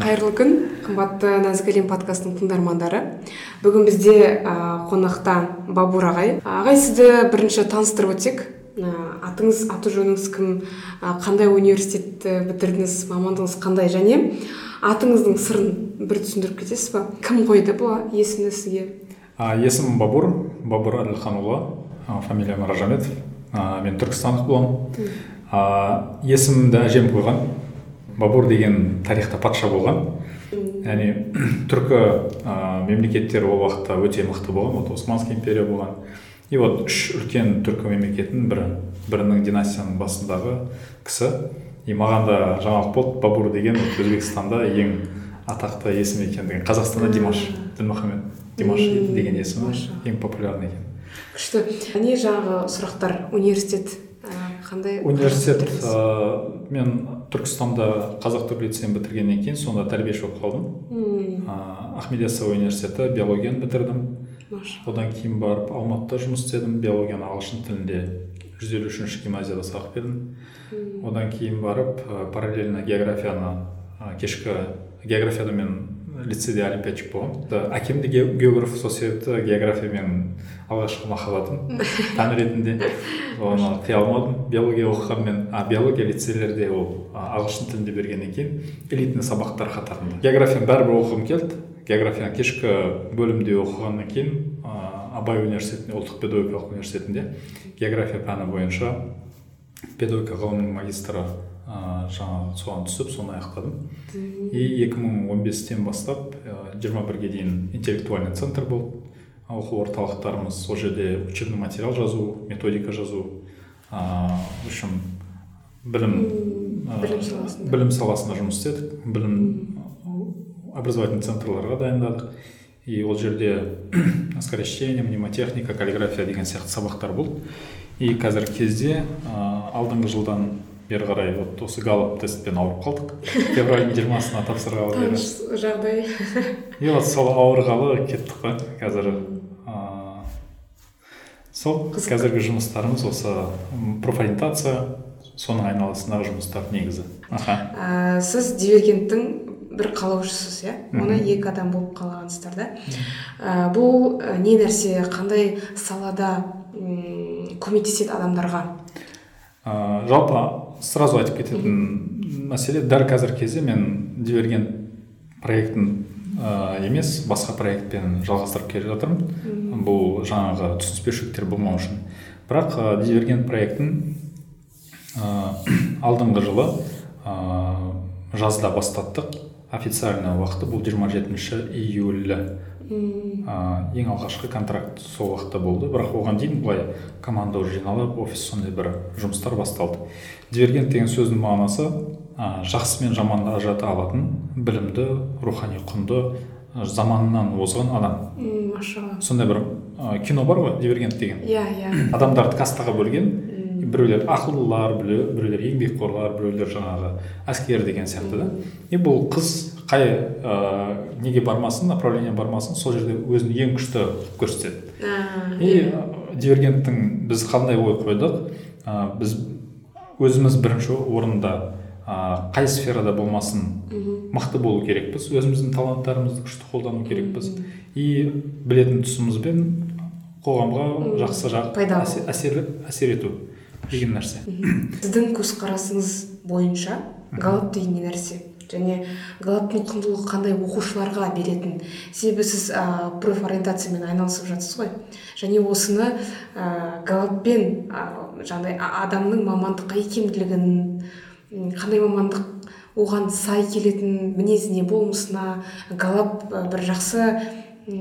қайырлы күн қымбатты нәзік әлем подкастының тыңдармандары. Бүгін бізде ә, қонақта бабур ағай. Ағай сізді бірінші таныстырып өтсек ә, атыңыз аты жөніңіз кім ә, қандай университетті бітірдіңіз мамандығыңыз қандай және атыңыздың сырын бір түсіндіріп кетесіз ба кім қойды бұл есімді сізге? А, есімім бабур бабур әділханұлы фамилиям ражаметов мен түркістандық боламын. Есімімді әжем қойған. Бабур деген тарихта патша болған. Яғни түркі ә, мемлекеттері ол уақытта өте мықты болған вот османский империя болған. И вот үш үлкен түркі мемлекетінің бірі бірінің династияның басындағы кісі. И маған да жаңалық болды бабур деген өзбекстанда ең атақты есім екендігін қазақстанда димаш ділмұхамед димаш деген есімі ең популярный екен. Күшті. Не жаңағы сұрақтар. Университет қандай университет ә, мен түркістанда қазақ түрік лицейін бітіргеннен кейін сонда тәрбиеші болып қалдым. Ахмет яссауи университеті биологияны бітірдім. Одан кейін барып алматыда жұмыс істедім. Биологияны ағылшын тілінде жүз елу үшінші гимназияда сабақ бердім. Одан кейін барып ә, параллельно географияны ә, кешкі географияда мен лицейде олимпиадчик болғанмын әкем де географ сол себепті география менің алғашқы махаббатым? Пән ретінде. Оны қия алмадым. Биология оқығанмен а биология лицейлерде ол ағылшын тілінде бергеннен кейін элитный сабақтар қатарында. Географияны бәрібір оқығым келді. Географияны кешкі бөлімде оқығаннан кейін абай университетінде ұлттық педагогикалық университетінде. География пәні бойынша педагогика ғылымының магистрі ә, жаңағы соған түсіп соны аяқтадым. И 2015-тен бастап жиырма бірге дейін интеллектуальный центр болды. Оқу орталықтарымыз сол жерде учебный материал жазу методика жазу ә, в общем білім ә, білім саласында. жұмыс істедік. Білім образовательный центрларға дайындадық. И ол жерде скорочтение мнемотехника каллиграфия деген сияқты сабақтар болды. И қазіргі кезде ә, алдыңғы жылдан бері қарай вот осы галоп тестпен ауырып қалдық. Февральдың жиырмасына тапсырғалы бері жағдай. И вот сол ауырғалы кеттік қой. Қазір ыыы сол қазіргі жұмыстарымыз осы профориентация соның айналасындағы жұмыстар негізі. Аха. Ә, сіз дивергенттің бір қалаушысыз иә? Оны екі адам болып қалағансыздар да ә, бұл ә, не нәрсе қандай салада көмектеседі адамдарға? Ә, жалпы сразу айтып кететін мәселе дәл қазіргі кезде мен дивергент проектін ә, емес басқа проектпен жалғастырып келе жатырмын. Бұл жаңағы түсініспеушіліктер болмау үшін. Бірақ ә, дивергент проектін ә, алдыңғы жылы ә, жазда бастаттық. Официальный уақыты бұл 27 июль ә, ең алғашқы контракт сол уақытта болды. Бірақ оған дейін былай команда жиналып офис сондай бір жұмыстар басталды. Дивергент деген сөздің мағынасы ә, жақсы мен жаманды ажырата алатын білімді рухани құнды заманынан озған адам. Машалла. Сондай бір ә, кино бар ғой дивергент деген? Иә иә. Адамдарды кастаға бөлген біреулер ақылдылар біреулер еңбекқорлар біреулер жаңағы әскер деген сияқты да и бұл қыз қай ә, неге бармасын направление бармасын сол жерде өзін ең күшті қылып көрсетеді и дивергенттің біз қандай ой қойдық ә, біз өзіміз бірінші орында ә, қай сферада болмасын мықты болу керекпіз өзіміздің таланттарымызды күшті қолдану керекпіз и білетін тұсымызбен қоғамға жақсы жақ әсер, әсер ету. Деген нәрсе. Сіздің көзқарасыңыз бойынша галап деген не нәрсе? Және галаптың құндылығы қандай оқушыларға беретін? Себебі сіз ә, профориентациямен айналысып жатсыз ғой. Және осыны ә, галаппен ә, жаңағыдай адамның мамандыққа икемділігін қандай мамандық оған сай келетін мінезіне болмысына галап бір жақсы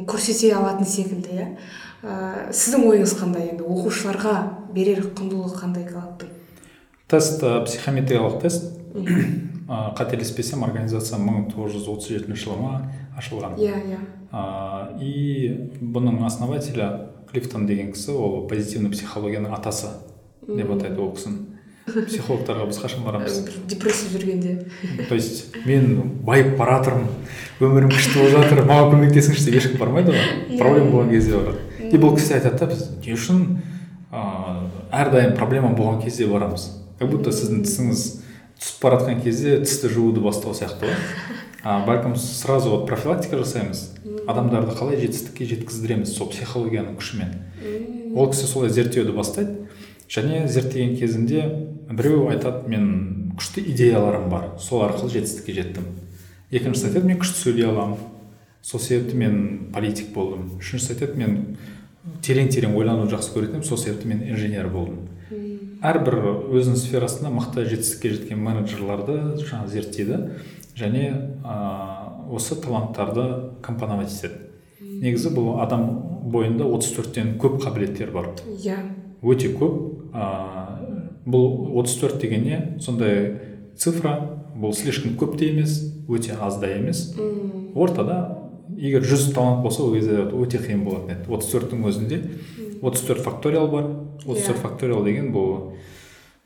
көрсете алатын секілді иә? Ә, сіздің ойыңыз қандай енді? Оқушыларға берер құндылығы қандай галаптың тест психометриялық тест. Ә, қателеспесем организация 1937 жылы ма ашылған. Иә иә. И бұның основателі клифтон деген кісі ол позитивный психологияның атасы деп атайды ол кісіні. Психологтарға біз қашан барамыз? Депрессия жүргенде. То есть мен байып бара жатырмын өмірім күшті болып жатыр маған көмектесіңізші деп ешкім бармайды ғой. Проблема болған кезде барады и бұл кісі айтады да біз не үшін ыыы әрдайым проблема болған кезде барамыз. Как будто сіздің тісіңіз түсіп бара жатқан кезде тісті жууды бастау сияқты ғой. А бәлкім сразу вот профилактика жасаймыз. Адамдарды қалай жетістікке жеткіздіреміз сол психологияның күшімен. Ол кісі солай зерттеуді бастайды. Және зерттеген кезінде біреу айтады мен күшті идеяларым бар. Сол арқылы жетістікке жеттім екіншісі айтады мен күшті сөйлей аламын сол себепті мен политик болдым. Үшіншісі айтады мен терең терең ойлануды жақсы көретін едім. Сол себепті мен инженер болдым. Әрбір өзінің сферасында мықты жетістікке жеткен менеджерларды жаңағы зерттейді және ә, осы таланттарды компоновать етеді негізі бұл адам бойында 34-тен көп қабілеттер бар. Иә. Өте көп. Ә, бұл 34 деген не сондай цифра бұл слишком көп те емес өте аз да емес. Ортада егер жүз талант болса ол кезде өте қиын болатын еді. отыз төрттің өзінде отыз төрт факториал бар. отыз төрт иә. факториал деген бұл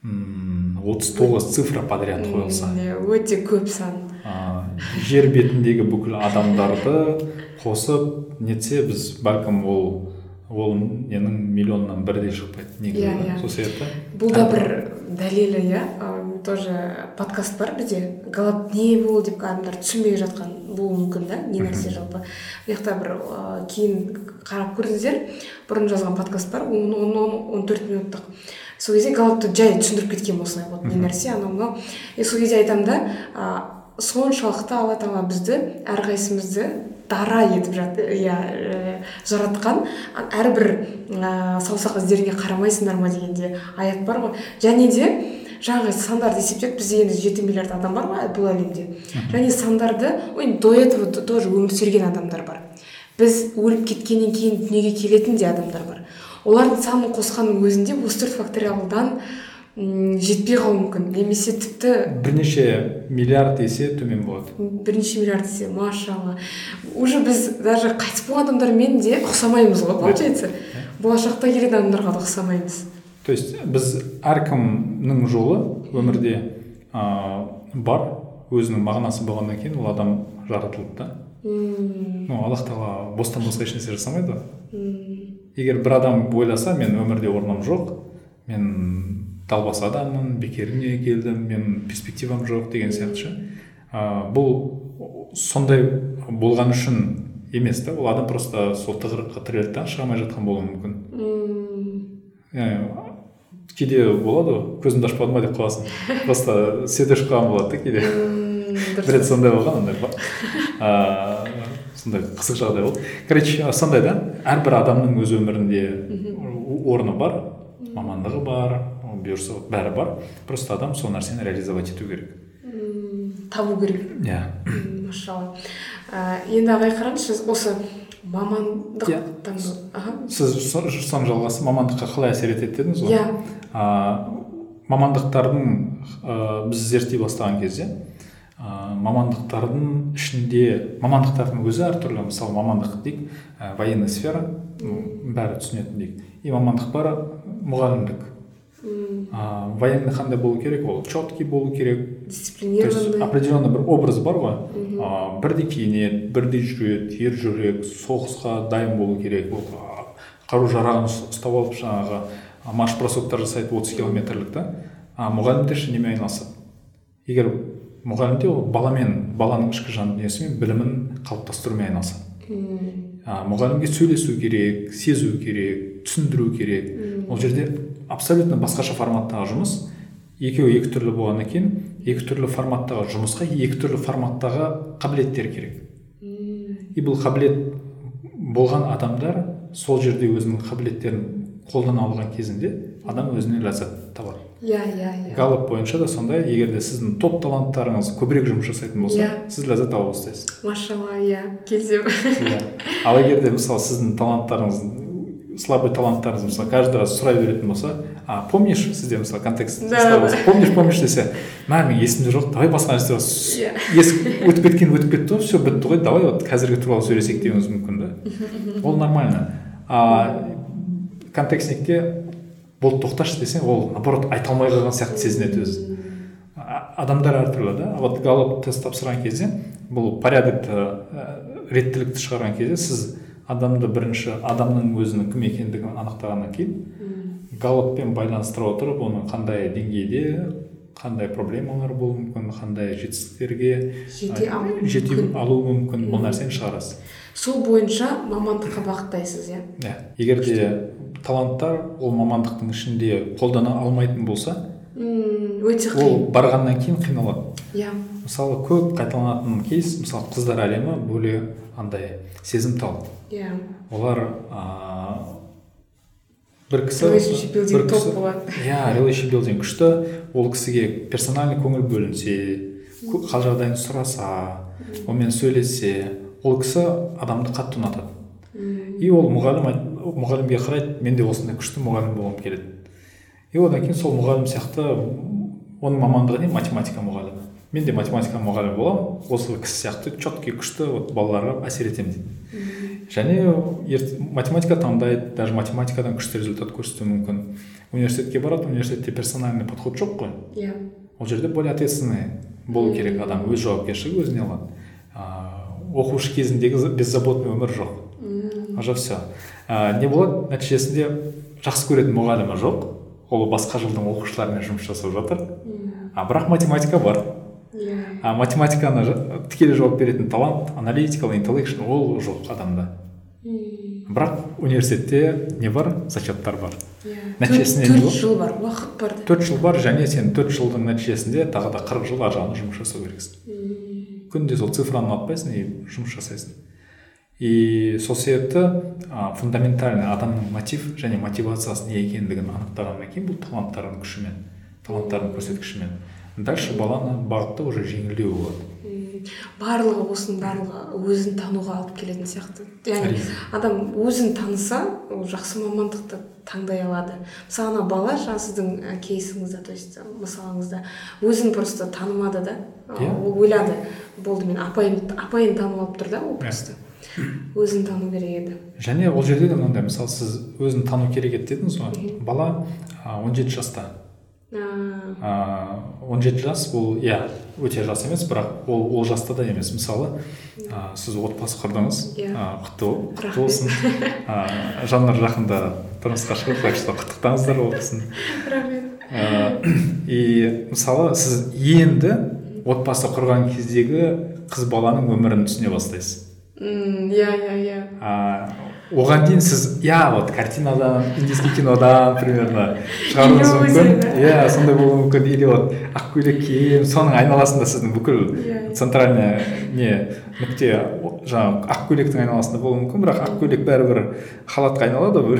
отыз тоғыз цифра подряд қойылса. Иә өте көп сан. Жер бетіндегі бүкіл адамдарды қосып нетсе біз бәлкім ол ол ненің миллионнан бірі де шықпайды негізі. Иә сол себепті бұл да бір дәлелі иә тоже подкаст бар бізде. Галап не бұл деп адамдар түсінбей жатқан болуы мүмкін да не нәрсе жалпы. Мына жақта бір ә, кейін қарап көріңіздер. Бұрын жазған подкаст бар он он төрт минуттық. Сол кезде галапты жай түсіндіріп кеткен осылай вот не нәрсе анау мынау. И сол кезде айтамын да ә, соншалықты алла тағала бізді әрқайсымызды дара етіп иә ә, жаратқан. Әрбір ә, саусақ іздеріңе қарамайсыңдар ма дегенде аят бар ғой. Және де жаңағы сандарды есептеп бізде енді жеті миллиард адам бар ғой бұл әлемде? Және сандарды ой до этого тоже өмір сүрген адамдар бар. Біз өліп кеткеннен кейін дүниеге келетін де адамдар бар. Олардың санын қосқанның өзінде осы төрт факториалдан жетпей қалуы мүмкін. Немесе тіпті бірнеше миллиард есе төмен болады. Бірнеше миллиард есе машалла. Уже біз даже қайтыс болған адамдармен де ұқсамаймыз ғой получается. Болашақта келетін адамдарға да ұқсамаймыз. То есть біз әркімнің жолы өмірде ә, бар өзінің мағынасы болғаннан кейін ол адам жаратылды да. Ну аллах тағала бостан босқа ешнәрсе жасамайды. Ғой егер бір адам ойласа мен өмірде орным жоқ мен далбас адаммын бекер дүниеге келдім мен перспективам жоқ деген сияқты ше. Ә, бұл сондай болған үшін емес та ол адам просто сол тығырыққа тірелді да шыға алмай жатқан болуы мүмкін. Кейде болады ғой көзімді ашып қалдым ба деп қаласың. Просто свет өшіп қалған болады да кейде. Бір рет сондай болған андай сондай қызық жағдай болды. Короче сондай да әрбір адамның өз өмірінде орны бар мамандығы бар бұйырса бәрі бар. Просто адам сол нәрсені реализовать ету керек. Табу керек. Иә. Машалла. Енді ағай қараңызшы осы мамандық иә. сіз соның жалғасы мамандыққа қалай әсер етеді дедіңіз ғой? Иә. Мамандықтардың ә, біз зерттей бастаған кезде ә, мамандықтардың ішінде мамандықтардың өзі әртүрлі мысалы мамандық дейік ә, военный сфера бәрі түсінетін дейік. И мамандық бар мұғалімдік. А, военный қандай болу керек? Ол четкий болу керек. Дисциплинированный. определенный бір образ бар ғой. Ә, бірдей киінеді бірдей жүреді ер жүрек соғысқа дайын болу керек. Ол қару жарағын ұстап алып жаңағы марш бросоктар жасайды отыз километрлік та. А мұғалімдер ше немен айналысады? Егер мұғалімде ол баламен баланың ішкі жан дүниесімен білімін қалыптастырумен айналысады. А, мұғалімге сөйлесу керек сезу керек түсіндіру керек. Ол жерде абсолютно басқаша форматтағы жұмыс екеуі екі түрлі болғаннан кейін екі түрлі форматтағы жұмысқа екі түрлі форматтағы қабілеттер керек. И бұл қабілет болған адамдар сол жерде өзінің қабілеттерін қолдана алған кезінде адам өзіне ләззат табады иә иә иә. Галоп бойынша да сондай. Егер де сіздің топ таланттарыңыз көбірек жұмыс жасайтын болса иә. сіз ләззат ала бастайсыз. Машалла иә келісемін. Иә. Ал егер де мысалы сіздің таланттарыңыз слабый таланттарыңыз мысалы каждый раз сұрай беретін болса а помнишь сізде мысалы контекст помнишь помнишь десе мә менің есімде жоқ давай басқа нәрсе иә. Есік өтіп кеткен өтіп кетті ғой все бітті ғой давай вот қазіргі туралы сөйлесейік деуіңіз мүмкін да. Ол нормально. А контекстникте болды тоқташы десе ол наоборот айта алмай қалған сияқты сезінеді өзі. Адамдар әртүрлі да. Вот галоп тест тапсырған кезде бұл порядокты реттілікті шығарған кезде сіз адамды бірінші адамның өзінің кім екендігін анықтағаннан кейін галоппен байланыстыра отырып оның қандай деңгейде қандай проблемалар болуы мүмкін қандай жетістіктерге жете алу мүмкін. бұл нәрсені шығарасыз. Сол бойынша мамандыққа бағыттайсыз иә? Иә. Егер де таланттар ол мамандықтың ішінде қолдана алмайтын болса М, өте ол қиын. барғаннан кейін қиналады. Иә. Мысалы көп қайталанатын кейс мысалы қыздар әлемі более андай сезімтал иә. Олар ыыы бір кісі бір кісі- болады. иә relationship building күшті. Ол кісіге персональный көңіл бөлінсе хал жағдайын сұраса онымен сөйлессе ол кісі адамды қатты ұнатады. И ол мұғалім мұғалімге қарайды мен де осындай күшті мұғалім болғым келеді и одан кейін сол мұғалім сияқты оның мамандығы не? Математика мұғалімі. Мен де математика мұғалімі боламын осы кісі сияқты четкий күшті вот балаларға әсер етемін дейді. Және ерт- математика таңдайды даже математикадан күшті результат көрсетуі мүмкін. Университетке барады университетте персональный подход жоқ қой. Иә. Ол жерде более ответственный болу керек адам өз жауапкершілігі өзіне алады. Оқушы кезіндегі за- беззаботный өмір жоқ. Уже все не болады нәтижесінде жақсы көретін мұғалімі жоқ. Ол басқа жылдың оқушыларымен жұмыс жасап жатыр. А бірақ математика бар. Иә. А математиканы тікелей жауап беретін талант аналитикал интеллекшн ол жоқ адамда. Бірақ университетте не бар зачеттар бар. Иә. Нәтижесінде төрт жыл бар уақыт бар. Төрт жыл бар және сен төрт жылдың нәтижесінде тағы да қырық жыл ар жағында жұмыс жасау керексің. Күнде сол цифраны ұнатпайсың и жұмыс жасайсың. И сол себепті ә, фундаментальный адамның мотив және мотивациясы не екендігін анықтағаннан кейін бұл таланттардың күшімен таланттардың көрсеткішімен дальше баланы бағытта уже жеңілдеу болады. Барлығы осының барлығы өзін тануға алып келетін сияқты. Яғни адам өзін таныса ол жақсы мамандықты таңдай алады. Мысалы ана бала жаңа сіздің кейсіңізде то есть мысалыңызда өзін просто танымады да? Иә. ол ойлады. Болды мен апайым апайын танып алып тұр да ол просто. Өзін тану керек еді. Және ол жерде де мынандай мысалы сіз өзін тану керек еді дедіңіз ғой. Бала а, 17 жаста. А, он жеті жас бұл иә өте жас емес бірақ ол ол жаста да емес. Мысалы ә, сіз отбасы құрдыңыз. Иә. құтты құтты болсын. Ә, жаннар жақында тұрмысқа шығып так что құттықтаңыздар болсын рахмет. Ә, и мысалы сіз енді отбасы құрған кездегі қыз баланың өмірін түсіне бастайсыз. Иә иә иә оған дейін сіз иә вот картинадан индийский кинодан примерно шығаруыңыз мүмкін. иә сондай болуы мүмкін. Или вот ақ көйлек киім соның айналасында сіздің бүкіл Иә. центральный не нүкте жаңағы ақ көйлектің айналасында болуы мүмкін. Бірақ ақ көйлек бәрібір халатқа айналады ғой.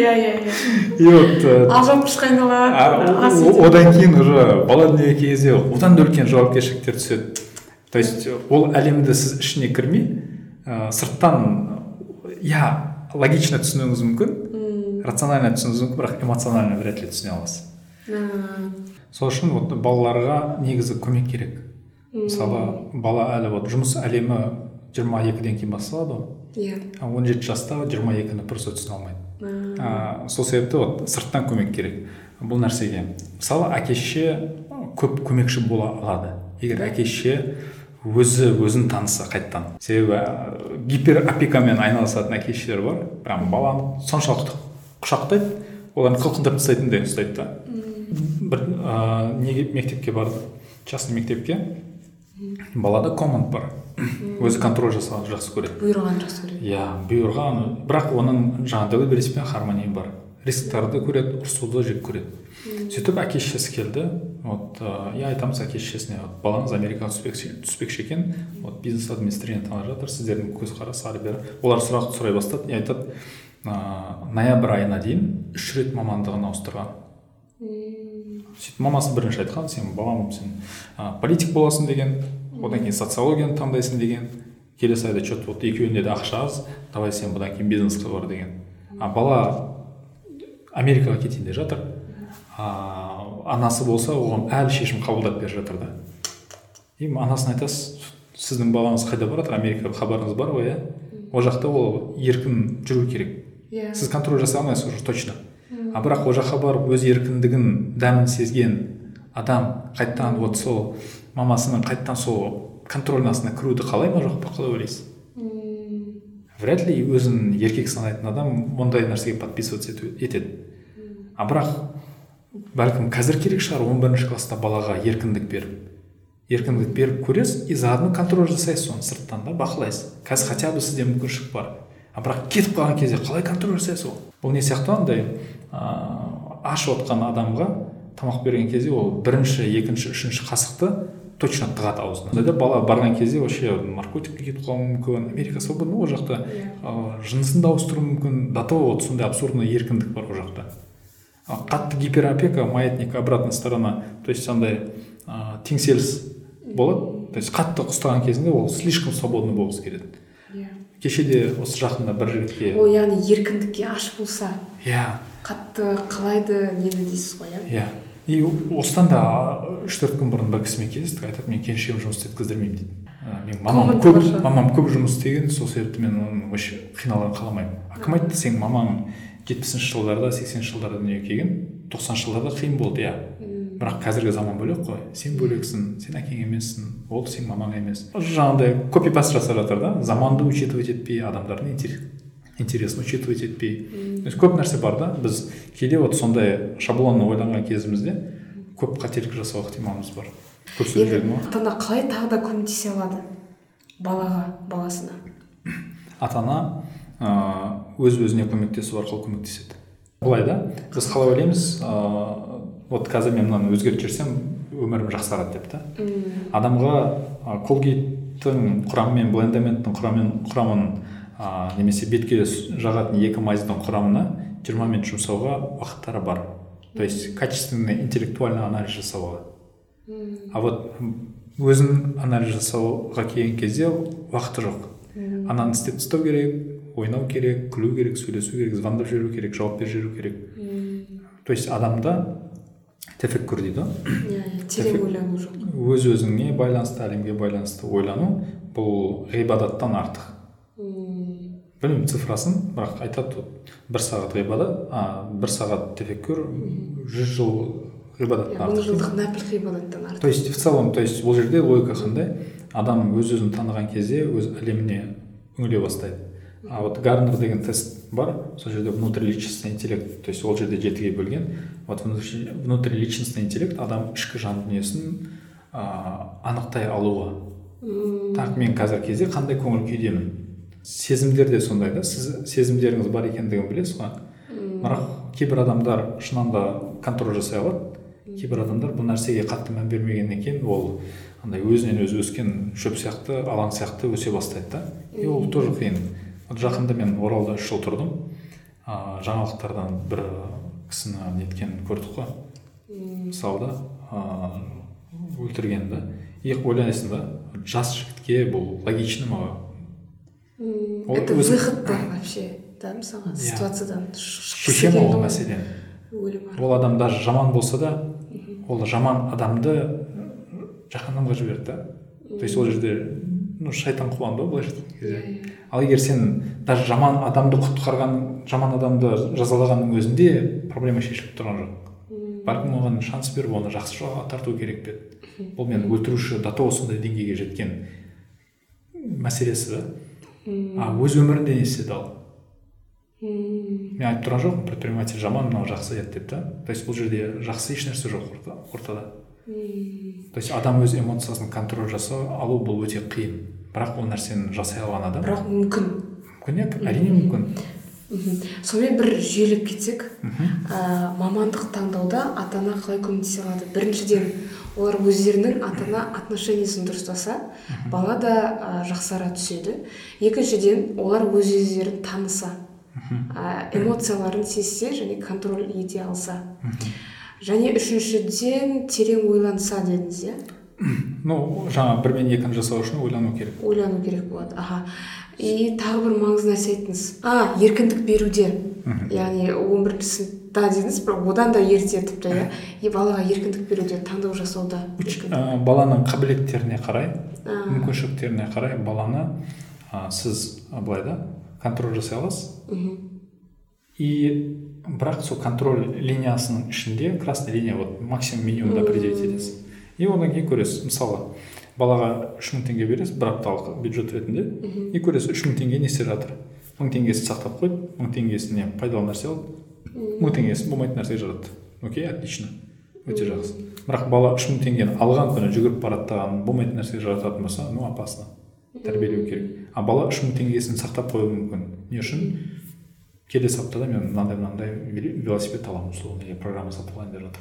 Иә иә иә. И вот э, алжапқышқа айналады одан кейін уже бала дүниеге келген кезде одан да үлкен жауапкершіліктер түседі. То есть ол әлемді сіз ішіне кірмей ә, сырттан иә логично түсінуіңіз мүмкін рационально түсінуіңіз мүмкін бірақ эмоционально вряд ли түсіне аласыз. Сол үшін вот балаларға негізі көмек керек. Мысалы бала әлі вот жұмыс әлемі 22-ден кейін басталады ғой. Иә. Он жеті жаста жиырма екіні просто түсіне алмайды. А, сол себепті вот сырттан көмек керек. Бұл нәрсеге. Мысалы әке шеше көп көмекші бола алады. Егер әке шеше өзі өзін таныса қайтадан. Себебі ә, гиперопекамен айналысатын әке шешелер бар. Прям баланы соншалықты құшақтайды. Оларды қылқындырып тастайтындай ұстайды да. Бір ә, неге мектепке барды? Частный мектепке. Балада команд бар. Өзі контроль жасағанды жақсы көреді. Бұйырған жақсы көреді. Иә бұйырған. Бірақ оның жаңағы пен хармония бар. Рисктарды көреді ұрсуды жек көреді. Сөйтіп әке шешесі келді вот иә айтамыз әке шешесіне вот балаңыз америкаға түспекші, түспекші екен вот бизнес администрирование танып жатыр сіздердің көзқарас ары бері олар сұрақ сұрай бастады и айтады ә, ноябрь айына дейін үш рет мамандығын ауыстырған сөйтіп мамасы бірінші айтқан сен балам сен ә, политик боласың деген одан кейін социологияны таңдайсың деген келесі айда че то вот екеуінде де ақша аз давай сен бұдан кейін бизнеске бар деген а бала америкаға кетейін деп жатыр. А, анасы болса оған әлі шешім қабылдап беріп жатыр да. И анасына айтасыз сіздің балаңыз қайда барады америкаға хабарыңыз бар ғой иә? Ол жақта ол еркін жүру керек. Иә. Сіз контроль жасай алмайсыз уже точно. А бірақ ол жаққа барып өз еркіндігін дәмін сезген адам қайтадан вот сол мамасының қайтадан сол контрольның астына кіруді қалай ма жоқ па? Қалай ойлайсыз? Вряд ли өзін еркек санайтын адам ондай нәрсеге подписываться етеді? А бірақ бәлкім қазір керек шығар 11 бірінші класста балаға еркіндік беріп еркіндік беріп көресіз и заодно контроль жасайсыз соны сырттан да бақылайсыз. Қазір хотя бы сізде мүмкіншілік бар. А бірақ кетіп қалған кезде қалай контроль жасайсыз ол? Бұл не сияқты андай ыыы ашып отқан адамға тамақ берген кезде ол бірінші екінші үшінші қасықты точно тығады аузына. Сонда бала барған кезде вообще наркотикке кетіп қалуы мүмкін америка свободный ол жақта? Ыыы жынысын да ауыстыруы мүмкін. До того вот сондай абсурдный еркіндік бар ол жақта. Қатты гиперопека маятник обратная сторона. То есть андай ә, теңселіс болады. То есть қатты ұстаған кезінде ол слишком свободный болғысы келеді. Иә. Кеше де осы жақында бір жігітке ол яғни еркіндікке аш болса иә. қатты қалайды нені дейсіз ғой иә? Иә. И осыдан да үш төрт күн бұрын бір кісімен кездестік айтады мен келіншегім жұмыс істеп қыздырмаймын дейді менің мамам көп мамам көп жұмыс істеген сол себепті мен оның вообще қиналғанын қаламаймын. А кім айтты сенің мамаң жетпісінші жылдарда сексенінші жылдарда дүниеге келген тоқсаныншы жылдарда қиын болды иә бірақ қазіргі заман бөлек қой. Сен бөлексің сен әкең емессің ол сенің мамаң емес. Жаңағыдай копи паст жасап жатыр да. Заманды учитывать етпей адамдардың интересін учитывать етпей то есть көп нәрсе бар да. Біз кейде вот сондай шаблонно ойланған кезімізде көп қателік жасау ықтималымыз бар. Ата ана қалай тағы да көмектесе алады балаға баласына? Ата ана өз өзіне көмектесу арқылы көмектеседі. Былай да біз қалай ойлаймыз? Ыыы вот қазір мен мынаны өзгертіп жіберсем өмірім жақсарады деп та. Адамға колгейттің құрамы мен құрамын ә, немесе бетке жағатын екі майздың құрамына 20 минут жұмсауға уақыттары бар. То есть качественный интеллектуальный анализ жасауға. А вот өзін анализ жасауға келген кезде уақыты жоқ. Ананы істеп тастау керек ойнау керек күлу керек сөйлесу керек звондап жіберу керек жауап беріп жіберу керек. То есть адамда тефеккур дейді. Ғой иә терең ойлану жоқ. өз өзіңе байланысты әлемге байланысты ойлану бұл ғибадаттан артық. Білмеймін цифрасын. Бірақ айтады бір сағат ғибадат а бір сағат тефеккур жүз жыл ғибадаттан артық мың жылдық нәпіл ғибадаттан артық. То есть в целом то есть бұл жерде логика қандай? Адам өз өзін таныған кезде өз әлеміне үңіле бастайды. А вот гарнер деген тест бар сол жерде внутриличностный интеллект то есть ол жерде жетіге бөлген. Вот внутриличностный интеллект адам ішкі жан дүниесін ә, анықтай алуы так мен қазір кезде қандай көңіл күйдемін сезімдер де сондай да сіз сезімдеріңіз бар екендігін білесіз ғой. Бірақ кейбір адамдар шынында да контроль жасай алады. Кейбір адамдар бұл нәрсеге қатты мән бермегеннен кейін ол андай өзінен өзі өскен шөп сияқты алаң сияқты өсе бастайды да. И ол тоже қиын. Жақында мен оралда үш жыл тұрдым. Ә, жаңалықтардан бір кісіні неткенін көрдік қой. Мысалы да ыыы өлтірген да. И ойлайсың да жас жігітке бұл логично ма? Это выход бар вообще да мысалға ситуациядан шеше ма ол мәселені ол адам даже жаман болса да ол жаман адамды жаһаннамға жіберді да. То есть ол жерде ну шайтан қуғандау былайша айтқан кезде. Ал егер сен даже жаман адамды құтқарған жаман адамды жазалағанның өзінде проблема шешіліп тұрған жоқ. Бәлкім оған шанс беріп оны жақсы жолға тарту керек пе? Еді бұл мен өлтіруші до того сондай деңгейге жеткен мәселесі да. А өз өмірінде не істеді ал мен айтып тұрған жоқпын предприниматель жаман мынау жақсы еді деп та. То есть бұл жерде жақсы ешнәрсе жоқ ортада. То есть адам өз эмоциясын контроль жасау алу бұл өте қиын. Бірақ ол нәрсені жасай алған адам бірақ мүмкін. Мүмкін иә әрине мүмкін. Сонымен бір жүйелеп кетсек ә, мамандық таңдауда ата ана қалай көмектесе алады? Біріншіден олар өздерінің ата ана отношениесін дұрыстаса бала да ә, жақсара түседі. Екіншіден олар өз өздерін таныса ә, эмоцияларын сезсе және контроль ете алса. Және үшіншіден терең ойланса дедіңіз иә? Ну жаңа бір мен екіні жасау үшін ойлану керек. Ойлану керек болады. Аха. И тағы бір маңызды нәрсе айттыңыз. А еркіндік беруде. Яғни он бірінші сыныпта дедіңіз бірақ одан да ерте тіпті иә? И балаға еркіндік беруде таңдау жасауда ә, баланың қабілеттеріне қарай мүмкіншіліктеріне қарай баланы ә, сіз былай да контроль жасай аласыз. И бірақ сол контроль линиясының ішінде красная линия вот максимум минимумды определить етесіз и одан кейін көресіз мысалы балаға үш мың теңге бересіз бір апталық бюджет ретінде. И көресіз үш мың теңге не істеп жатыр? Мың теңгесін сақтап қойды мың теңгесіне пайдалы нәрсе алды мың теңгесін болмайтын нәрсеге жаратты окей отлично. Өте жақсы. Бірақ бала үш мың теңгені алған күні жүгіріп бараттаған болмайтын нәрсеге жарататын болса ну опасно. Тәрбиелеу керек. А бала үш мың теңгесін сақтап қоюы мүмкін. Не үшін? Келесі аптада мен мынандай мынандай велосипед аламын неге программа сатып алайын деп жатыр.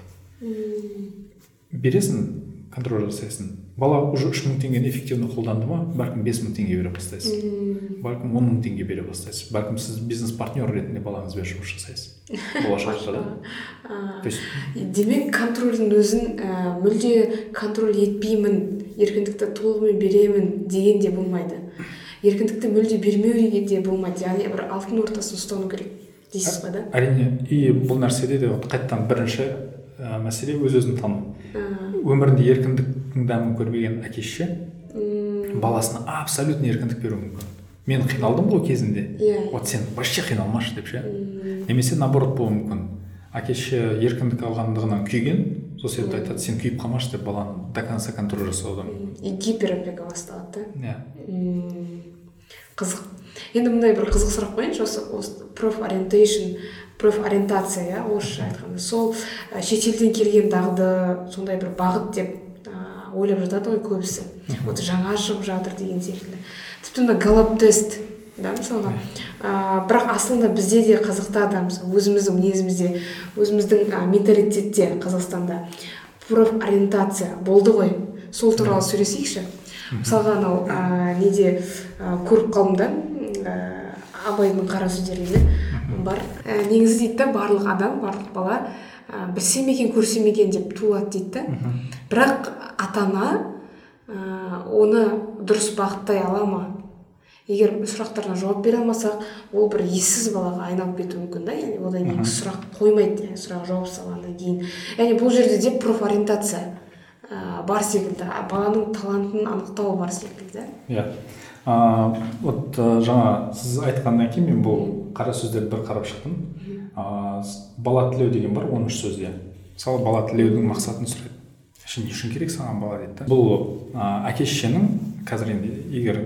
Бересің? Контроль жасайсың. Бала уже үш мың теңгені эффективно қолданды ма? Бәлкім бес мың теңге бере бастайсыз. Бәлкім он мың теңге бере бастайсыз. Бәлкім сіз бизнес партнер ретінде балаңызбен жұмыс жасайсыз. Болашақта да то есть демек контрольдің өзін ә, мүлде контроль етпеймін еркіндікті толығымен беремін деген де болмайды. Еркіндікті мүлде бермеу де болмайды. Яғни бір алтын ортасын ұстану керек дейсіз ғой да? әрине и бұл нәрседе де қайтадан бірінші ә, мәселе өз өзін тану өмірінде еркіндіктің дәмін көрмеген әке шеше баласына абсолютно еркіндік беруі мүмкін. Мен қиналдым ғой кезінде. Иә. Вот сен вообще қиналмашы деп ше. Немесе наоборот болуы мүмкін. Әке шеше еркіндік алғандығынан күйген сол себепті айтады сен күйіп қалмашы деп баланы до конца контроль жасауы да мүмкін и гиперопека басталады да. Иә. Қызық. Енді мындай бір қызық сұрақ қояйыншы осы осы профориентейшн профориентация иә орысша айтқанда сол шетелден келген дағды сондай бір бағыт деп ойлап жатады ғой көбісі вот жаңа шығып жатыр деген секілді тіпті мына галап тест да мысалға ә, бірақ асылында бізде де қазақта да мысалы өзіміздің мінезімізде өзіміздің ә, менталитетте қазақстанда профориентация болды ғой сол туралы сөйлесейікші мысалға анау ә, неде ә, көріп қалдым да ә, абайдың қара сөздерінде бар. Ә, негізі дейді да барлық адам барлық бала ә, білсе ме екен көрсе ме екен деп туылады дейді да бірақ ата ана ә, оны дұрыс бағыттай ала ма? Егер сұрақтарына жауап бере алмасақ ол бір ессіз балаға айналып кетуі мүмкін да. Яғни одан кейін сұрақ қоймайды яғни сұрақ жауап салғаннан кейін. Яғни бұл жерде де профориентация ә, бар секілді. Баланың талантын анықтау бар секілді. Иә. Вот жаңа сіз айтқаннан кейін мен бұл қара сөздерді бір қарап шықтым. Ә, бала тілеу деген бар он үш сөзде мысалы бала тілеудің мақсатын сұрайды. Не үшін керек саған бала дейді да? Бұл ә, әке шешенің қазір енді егер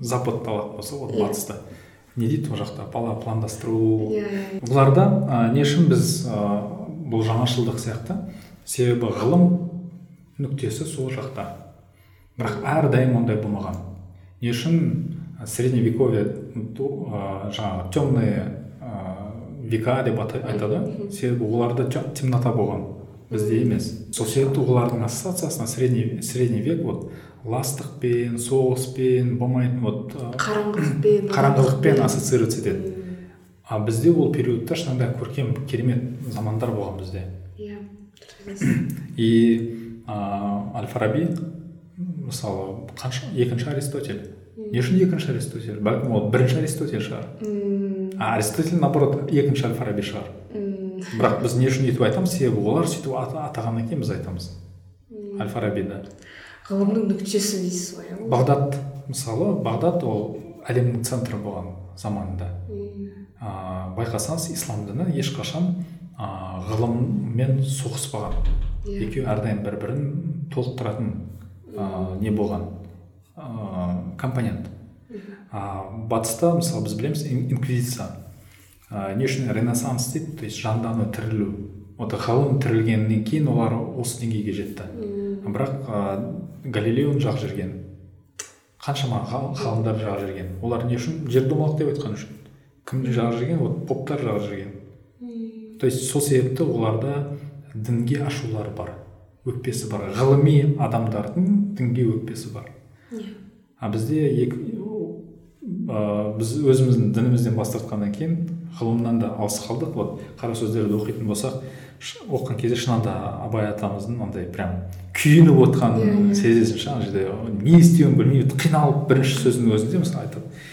западты алатын болсақ вот батыста не дейді ол жақта? Бала пландастыру. Иә бұларда ә, не үшін біз ә, бұл жаңашылдық сияқты? Себебі ғылым нүктесі сол жақта. Бірақ әрдайым ондай болмаған. Үшін средневековье жаңағы темные века деп айтады. Себебі оларда темнота болған бізде емес. Сол себепті олардың ассоциациясына средний средний век вот ластықпен соғыспен болмайтын вот қараңғылықпен қараңғылықпен ассоциироваться етеді. А бізде ол периодта шынында көркем керемет замандар болған бізде. Иә и ә, әл фараби мысалы қанша екінші аристотель. Не үшін екінші аристотель. Бәлкім ол бірінші аристотель шығар. А аристотель наоборот екінші әл фараби шығар бірақ біз не үшін өйтіп айтамыз? себебі олар сөйтіп атағаннан кейін біз айтамыз. Әл фарабиді ғылымның нүктесі дейсіз ғой иә? Бағдат мысалы бағдат ол әлемнің центрі болған заманында ә, байқасаңыз ислам діні ешқашан ә, ғылыммен соғыспаған. Екеуі әрдайым бір бірін толықтыратын. Ә, не болған ә, компонент. А батыста мысалы біз білеміз инквизиция. Ә, не үшін ренессанс дейді то есть жандану тірілу. Вот ғылым тірілгеннен кейін олар осы деңгейге жетті. Бірақ ә, галилеоны жақ жүрген қаншама ғалымдар жақ жүрген олар не үшін? Жер домалақ деп айтқан үшін. Кім жақ жүрген вот поптар жақ жүрген то есть сол себепті оларда дінге ашулар бар. Өкпесі бар. Ғылыми адамдардың дінге өкпесі бар. А бізде екі ә, біз өзіміздің дінімізден бас тартқаннан кейін ғылымнан да алыс қалдық. Вот қара сөздерді оқитын болсақ оқыған кезде шынында абай атамыздың андай прям күйініп отқанын сезесің ше ана жерде не істеуін білмей қиналып бірінші сөздің өзінде мысалы айтады.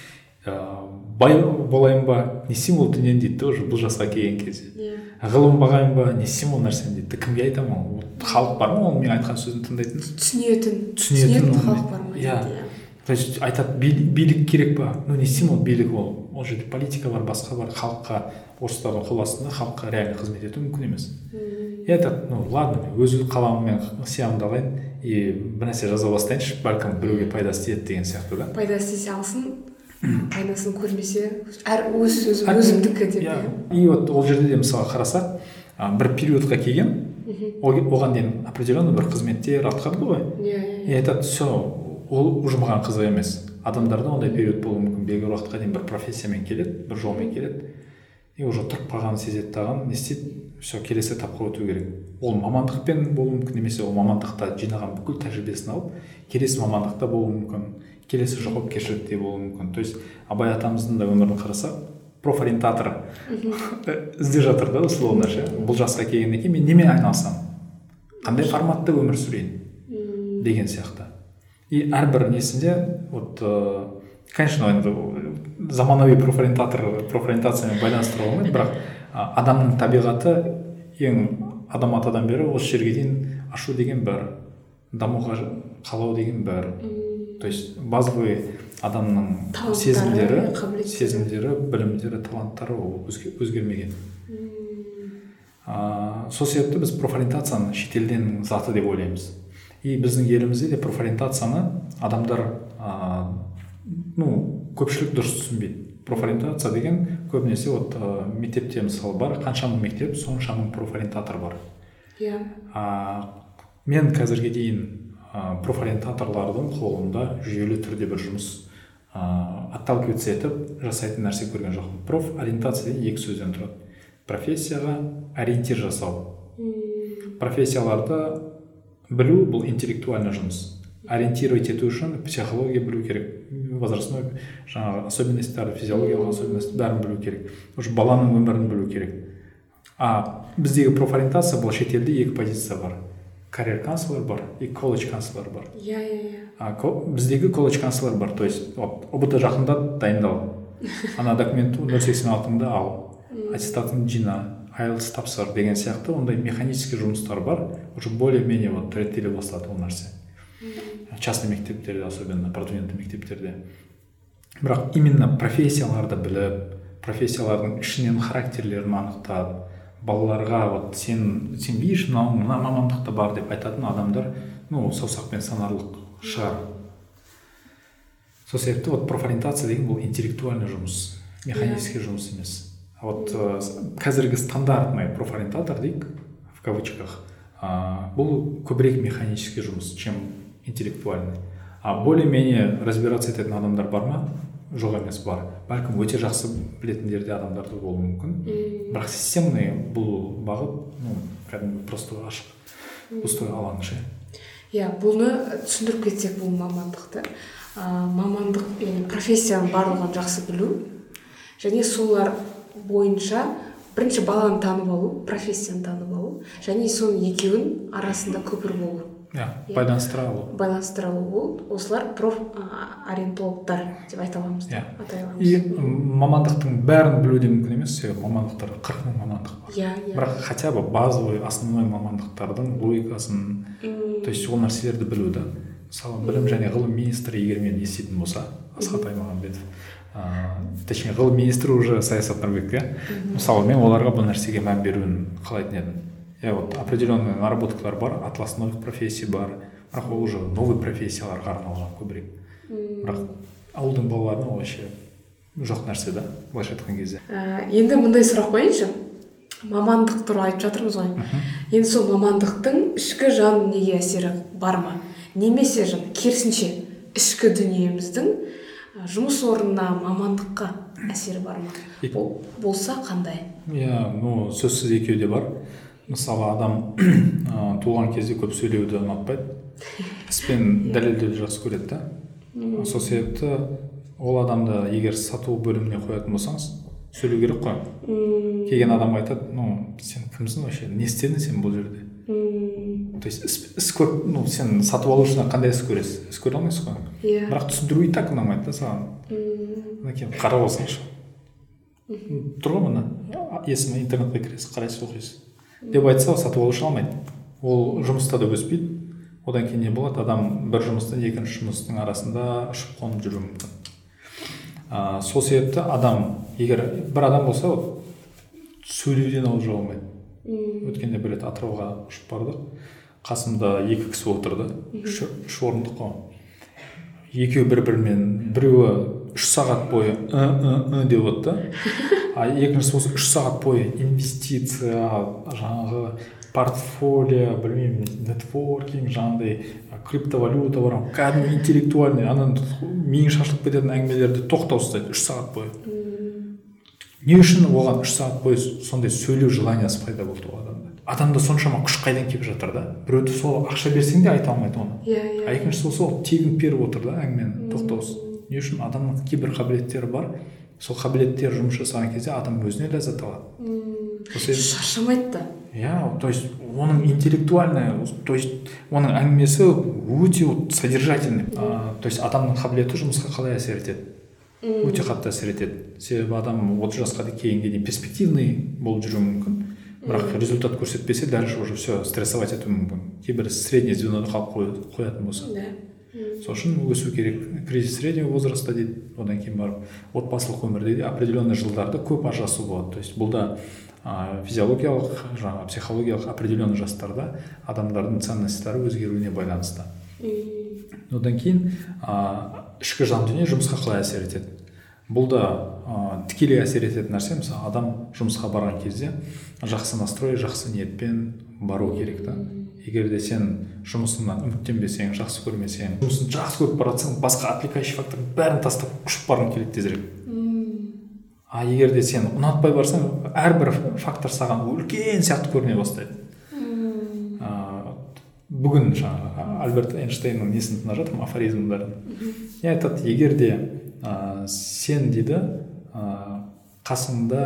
Ыыы бай болайын ба? Не істеймін ол дүниені дейді да уже бұл жасқа келген кезде. Иә. Ғылым бағайын ба? Не істеймін ол нәрсені дейді кімге айтамын? Ол халық бар ма ол менің айтқан сөзімді тыңдайтын. Түсінетін түсінетін халық бар ма иә. то есть айтады билік керек па? Ну не істеймін ол билік ол. Ол жерде политика бар басқа бар халыққа орыстардың қол астында халыққа реально қызмет ету мүмкін емес. И айтады ну ладно мен өз қаламыммен сиямды алайын и бір нәрсе жаза бастайыншы бәлкім біреуге пайдасы тиеді деген сияқты да. Пайдасы тисе алсын пайдасын көрмесе әр өз сөзім өзімдікі деп иә. и вот ол жерде де мысалы қарасақ бір периодқа келген оған дейін определенный бір қызметтер атқарды ғой. Иә и айтады все ол уже маған қызық емес. Адамдарда ондай период болуы мүмкін. Белгілі уақытқа дейін бір профессиямен келеді бір жолмен келеді. И уже тұрып қалғанын сезеді дағы не істейді? Все келесі этапқа өту керек. Ол мамандықпен болуы мүмкін немесе ол мамандықта жинаған бүкіл тәжірибесін алып келесі мамандықта болуы мүмкін. Келесі жауапкершілікте болуы мүмкін. То есть абай атамыздың да өмірін қарасақ профориентатор. Іздеп жатыр да условно ше бұл жасқа келгеннен кейін мен немен айналысамын? Қандай форматта өмір сүрейін? Деген сияқты. И әрбір несінде вот конечно енді заманауи профориентатор профориентациямен байланыстыруға болмайды бірақ адамның табиғаты ең адам атадан бері осы жерге дейін ашу деген бар дамуға қалау деген бар то есть базовый адамның сезімдері сезімдері білімдері таланттары ол өзгермеген. Ыыы сол себепті біз профориентацияны шетелден заты деп ойлаймыз. И біздің елімізде де профориентацияны адамдар ыыы ну көпшілік дұрыс түсінбейді. Профориентация деген көбінесе вот ә, мектепте мысалы бар қанша мың мектеп сонша мың профориентатор бар. Иә. Yeah. мен қазірге дейін ә, профориентаторлардың қолында жүйелі түрде бір жұмыс ә, отталкиваться етіп жасайтын нәрсе көрген жоқпын. Проф ориентация деген екі сөзден тұрады. Профессияға ориентир жасау. Профессияларды білу бұл интеллектуальный жұмыс. Ориентировать ету үшін психология білу керек. Возрастной жаңағы особенностьтарды физиологиялық особенность бәрін білу керек. Уже баланың өмірін білу керек. А біздегі профориентация бұл шетелде екі позиция бар. Карьер канцлер бар и колледж канцлер бар. Иә иә иә. Біздегі колледж канцлер бар. То есть вот ұбт жақында дайындал. Ана документті нөл сексен алтыңды ал. Аттестатыңды жина айлтс тапсыр деген сияқты ондай механический жұмыстар бар. Уже более менее вот реттеле бастады ол нәрсе. Частный мектептерде особенно продвинутый мектептерде. Бірақ именно профессияларды біліп профессиялардың ішінен характерлерін анықтап балаларға вот сен сен видишь мынау мына мамандықта бар деп айтатын адамдар ну саусақпен санарлық шығар. Сол себепті вот профориентация деген бұл интеллектуальный жұмыс механический жұмыс емес. Вот қазіргі стандартный профориентатор дейік в кавычках бұл көбірек механический жұмыс чем интеллектуальный. А более менее разбираться ететін адамдар бар ма? Жоқ емес бар. Бәлкім өте жақсы білетіндер де адамдар да болуы мүмкін. Бірақ системный бұл бағыт ну кәдімгі просто ашық. Пустой алаң ше иә бұны түсіндіріп кетсек бұл мамандықты. Ә, мамандық яғни профессияның барлығын жақсы білу және солар бойынша бірінші баланы танып алу профессияны танып алу және соның екеуінің арасында көпір болу. Иә байланыстыра алу байланыстыра алу осылар проф ориентологтар деп айта аламыз иә атай аламыз и мамандықтың бәрін білу де мүмкін емес себебі мамандықтар қырық мың мамандық бар. Иә иә бірақ хотя бы базовый основной мамандықтардың логикасын то есть ол нәрселерді білу да мысалы білім және ғылым министрі егер мені еститін болса асхат аймағамбетов ыыы точнее ғылым министрі уже саясат нұрбек иә. Мысалы мен оларға бұл нәрсеге мән беруін қалайтын едім. Иә вот определенный наработкалар бар атласной профессия бар бірақ ол уже новый профессияларға арналған көбірек бірақ ауылдың балаларына ол вообще жоқ нәрсе да? Былайша айтқан кезде ә, енді мындай сұрақ қояйыншы мамандық туралы айтып жатырмыз ғой. Енді сол мамандықтың ішкі жан дүниеге әсері бар ма? Немесе жаңа керісінше ішкі дүниеміздің жұмыс орнына мамандыққа әсері бар ма? Бол, болса қандай? Иә ну сөзсіз екеуі де бар. Мысалы адам ә, туған кезде көп сөйлеуді ұнатпайды. Іспен дәлелдеуді жақсы көреді да. Сол себепті ол адамды егер сату бөліміне қоятын болсаңыз сөйлеу керек қой. Келген адам айтады ну сен кімсің вообще? Не істедің сен бұл жерде? То есть іс, көп ну сен сатып алушыдан қандай іс көресіз? Іс көре алмайсыз ғой. Иә. Бірақ түсіндіру и так ұнамайды да саған. Мінекей қарап алсаңшы. Тұр ғой мына. Есімі интернетке кіресіз қарайсыз оқисыз. Деп айтса сатып алушы алмайды. Ол жұмыста да өспейді. Одан кейін не болады? Адам бір жұмыстан екінші жұмыстың арасында ұшып қонып жүруі мүмкін. Ә, сол себепті адам егер бір адам болса сөйлеуден ол жоғалмайды өткенде бір рет атырауға ұшып бардық қасымда екі кісі отырды. Үш, үш орындық қой. Екеуі бір бірімен біреуі үш сағат бойы ы ы ы деп отырды да а екіншісі болса үш сағат бойы инвестиция жаңағы портфолио білмеймін нетворкинг жаңағыдай криптовалюта бар. Кәдімгі интеллектуальный ана миың шашылып кететін әңгімелерді тоқтаусыз айтады үш сағат бойы. Не үшін оған үш сағат бойы сондай сөйлеу желаниясы пайда болды ол адамда? Адамда соншама күш қайдан келіп жатыр да? Біреуді сол ақша берсең де айта алмайды оны. Иә иә. А екіншісі болса ол тегін беріп отыр да әңгімені тоқтаусыз не үшін адамның кейбір қабілеттері бар. Сол қабілеттер жұмыс жасаған кезде адам өзіне ләззат алады. Шаршамайды да. Иә то есть оның интеллектуальный то есть оның әңгімесі өте содержательный. То есть адамның қабілеті жұмысқа қалай әсер етеді? Өте қатты әсер етеді. Себебі адам отыз жасқа кейінге дейін перспективный болып жүруі мүмкін. Бірақ результат көрсетпесе дальше уже все стрессовать етуі мүмкін. Кейбір среднее звенода қалып қоятын болса. Да. Сол үшін өсу керек. Кризис среднего возраста дейді одан кейін барып. Отбасылық өмірде де определенный жылдарды көп ажырасу болады. То есть бұл да ә, физиологиялық жаңағы психологиялық определенный жастарда адамдардың ценностьтары өзгеруіне байланысты. Одан кейін ә, ішкі жан дүние жұмысқа қалай әсер етеді? Бұл да ә, тікелей әсер ететін нәрсе. Мысалы адам жұмысқа барған кезде жақсы настрой жақсы ниетпен бару керек та. Егер де сен жұмысыңнан үміттенбесең жақсы көрмесең жұмысын жақсы көріп бара жатсаң басқа отвлекающий фактордың бәрін тастап ұшып барғың келеді тезірек. А егер де сен ұнатпай барсаң әрбір фактор саған үлкен сияқты көріне бастайды. Ә, бүгін жаңағы альберт эйнштейннің несін тыңдап жатырмын? Афоризмдарын не айтады егер де ә, сен дейді ә, қасыңда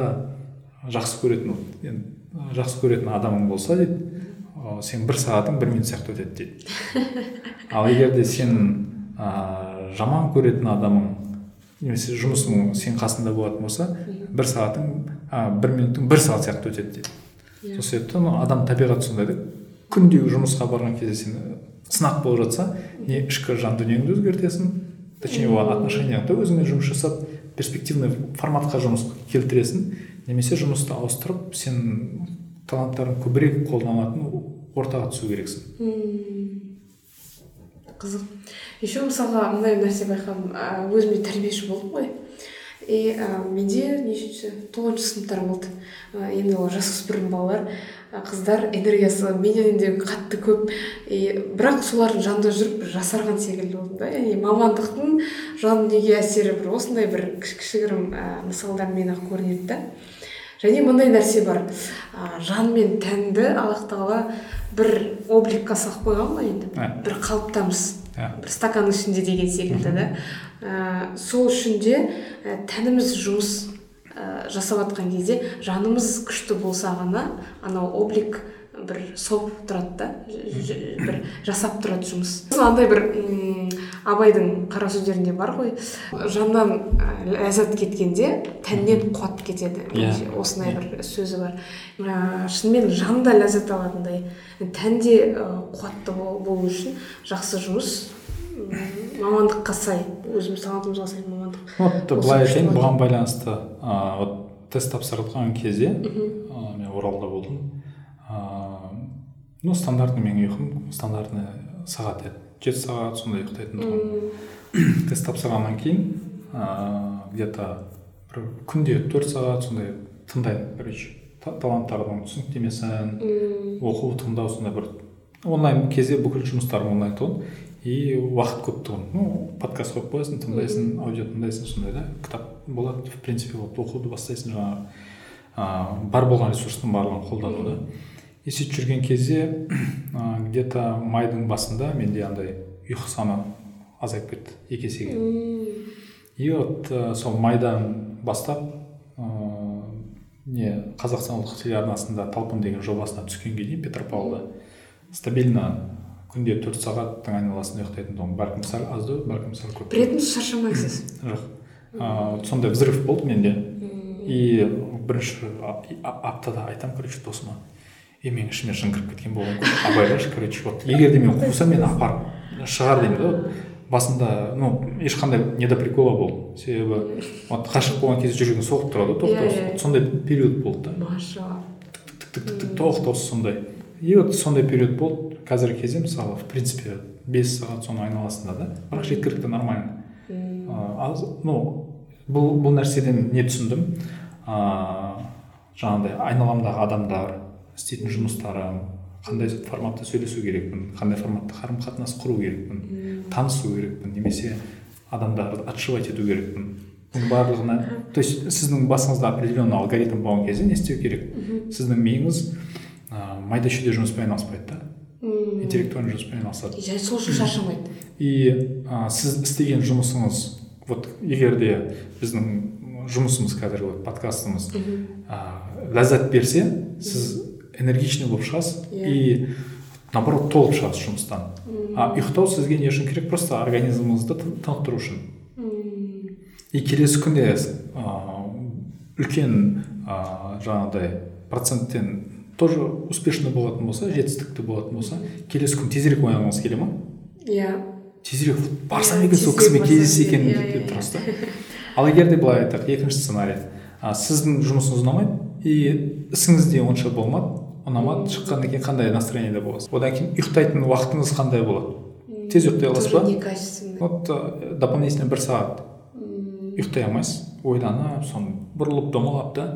жақсы көретін жақсы көретін адамың болса дейді сен бір сағатың бір минут сияқты өтеді дейді. Ал егер де сен ә, жаман көретін адамың немесе жұмысың сен қасында болатын болса бір сағатың ә, бір минутың бір сағат сияқты өтеді дейді. Yeah. сол себептен адам табиғаты сондай да күнде жұмысқа барған кезде сен сынақ болып жатса не ішкі жан дүниеңді өзгертесің точнее оған отношенияңды өзіңмен жұмыс жасап перспективный форматқа жұмыс келтіресің немесе жұмысты ауыстырып сен таланттарың көбірек қолданылатын ортаға түсу керексің. Қызық. Еще мысалға мындай нәрсе байқадым. Өзіме тәрбиеші болдым ғой. И ә, менде нешінші тоғызыншы сыныптар болды. Ә, енді ол жасөспірім балалар ә, қыздар энергиясы менен де қатты көп. И бірақ солардың жанында жүріп бір жасарған секілді болдым да. Яғни мамандықтың жан дүниеге әсері бір осындай бір кішігірім ә, мысалдармен ақ көрінеді да. Және мындай нәрсе бар. Ә, жан мен тәнді аллах тағала бір обликқа салып қойған ғой енді. Бір қалыптамыз. Бір стаканның ішінде деген секілді да. Ә, сол үшін де ә, тәніміз жұмыс ә, жасап жатқан кезде жанымыз күшті болса ғана анау облик бір соғып тұрады да бір жасап тұрады жұмыс. Андай бір абайдың қара сөздерінде бар ғой. Жаннан ләззат кеткенде тәннен қуат кетеді. Yeah. Иә. осындай бір сөзі бар. Ә, шынымен жан да ләззат алатындай. Тән де қуатты болу үшін жақсы жұмыс мамандыққа сай өзіміз талантымызға сай мамандық. Вот былай айтайын бұған байланысты ыыы вот тест тапсырған кезде мен оралда болдым. Ну стандартный менің ұйқым стандартный сағат еді жеті сағат сондай ұйықтайтын тұғынмын тест тапсырғаннан кейін ыыы где то бір күнде төрт сағат сондай тыңдаймын короче таланттардың түсініктемесін оқу тыңдау сондай бір онлайн кезде бүкіл жұмыстарым онлайн тұғын и уақыт көп тұғын. Ну подкаст қойып қоясың тыңдайсың аудио тыңдайсың сондай да кітап болады. В принципе оқуды бастайсың жаңағы ыыы бар болған ресурстың барлығын қолдану да сөйтіп жүрген кезде ә, где то майдың басында менде андай ұйқы саны азайып кетті екі есеге. И вот ә, сол майдан бастап ә, не қазақстан ұлттық телеарнасында талпын деген жобасына түскенге дейін петропавлда стабильно күнде төрт сағаттың айналасында ұйықтайтын тұғынмын. Бәлкім сәл аздау бәлкім сәл көп этом шаршамайсыз? Жоқ. Ыыы сондай взрыв болды менде. И бірінші аптада айтамын короче досыма. И менің ішіме жын кіріп кеткен болуы мүмкін абайлашы короче вот егер де мен қусам мені апарып шығар деймін да вот басында ну ешқандай не до прикола болды себебі вот ғашық болған кезде жүрегің соғып тұрады ғой тоқтаусыз иә, иә. сондай период болды да. Машалла тоқтаусыз сондай. И вот сондай период болды. Қазіргі кезде мысалы в принципе бес сағат соның айналасында да. Бірақ жеткілікті нормально. Ну бұл бұл нәрседен не түсіндім. Ыыы жаңағыдай айналамдағы адамдар істейтін жұмыстары қандай форматта сөйлесу керекпін қандай форматта қарым қатынас құру керекпін танысу керекпін немесе адамдарды отшивать ету керекпін. Бұның барлығына то есть сіздің басыңызда определенный алгоритм болған кезде не істеу керек? Сіздің миыңыз ә, майда шүйде жұмыспен айналыспайды да. Интеллектуальный жұмыспен айналысады. Және сол үшін шаршамайды. И ә, сіз істеген жұмысыңыз вот егер де біздің жұмысымыз қазір вот подкастымыз ә, ләззат берсе сіз энергичный болып шығасыз yeah. и наоборот толып шығасыз жұмыстан. А ұйықтау сізге не үшін керек? Просто организміңізді тынықтыру үшін. И келесі күнде үлкен ә, жаңағыдай проценттен тоже успешный болатын болса жетістікті болатын болса келесі күн тезірек оянғыңыз келе ма? Иә. Тезірек барсам екен сол кісімен кездессе екен деп тұрасыз да? ал егер де былай айтайық екінші сценарий. А, сіздің жұмысыңыз ұнамайды и ісіңіз де онша болмады ұнамады шыққаннан кейін қандай настроениеде боласыз одан кейін ұйықтайтын уақытыңыз қандай болады? Тез ұйықтай аласыз ба? вот дополнительно бір сағат ұйықтай алмайсыз ойланып соны бұрылып домалап та.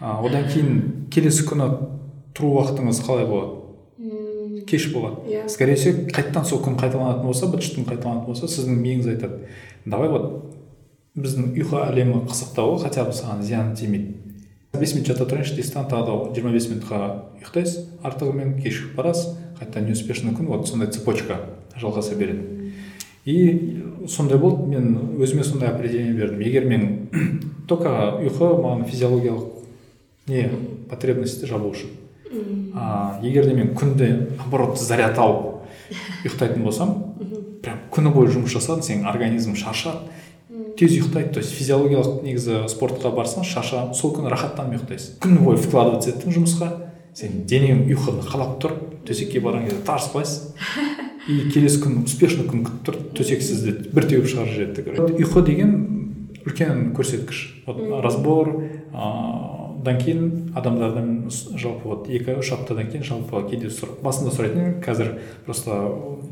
Одан кейін келесі күні тұру уақытыңыз қалай болады? Кеш болады. Иә. Скорее всего қайтадан сол күн қайталанатын болса быт қайталанатын болса сіздің миыңыз айтады давай вот біздің ұйқы әлемі қызықтау ғой хотя бы саған зияны тимейді бес минут жата тұрайыншы дейсіз да тағы да жиырма бес минутқа ұйықтайсыз артығымен кешігіп барасыз қайтадан неуспешный күн вот сондай цепочка жалғаса береді и сондай болды мен өзіме сондай определение бердім. Егер мен только ұйқы маған физиологиялық не потребностьті жабу үшін а егер де мен күнде наоборот заряд алып ұйықтайтын болсам прям күні бойы жұмыс жасадың сенің организмің шаршады тез ұйықтайды. То есть физиологиялық негізі спортқа барсаң шаршап сол күні рахаттанып ұйықтайсың. Күні бойы вкладываться еттің жұмысқа сен денең ұйқыны қалап тұр төсекке барған кезде тарс құлайсың и келесі күн успешный күн күтіп тұр төсек сізді бір теуіп шығарып жібереді ұйқы деген үлкен көрсеткіш. Вот разбор ыыы одан кейін адамдардан жалпы вот екі үш аптадан кейін жалпы кейде сұр, басында сұрайтын қазір просто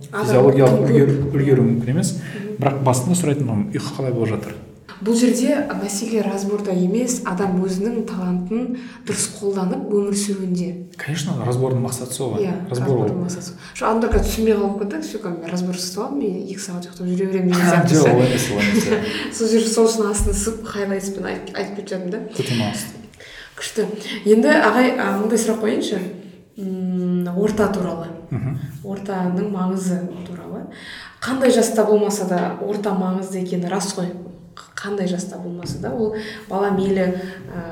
физиологиялық үлгеру. мүмкін емес. Бірақ басында сұрайтын ұйқы қалай болып жатыр? Бұл жерде мәселе разборда емес адам өзінің талантын дұрыс қолданып өмір сүруінде. Конечно разбордың мақсаты сол ғой. Иә разбор разбордың мақсаты сол. Что адамдар қазір түсінбей қалып кетті все мен разбор жасап алдым мен екі сағат ұйықтап жүре беремін деген сияқты. жоқ олай емес олай емес сол жерде сол үшін астына сып хайлайтспен айтып кетіп жатырмын да. Көте күшті енді ағай мындай сұрақ қояйыншы. Орта туралы. Ортаның маңызы туралы. Қандай жаста болмаса да орта маңызды екені рас қой. Қандай жаста болмаса да ол бала мейлі ә,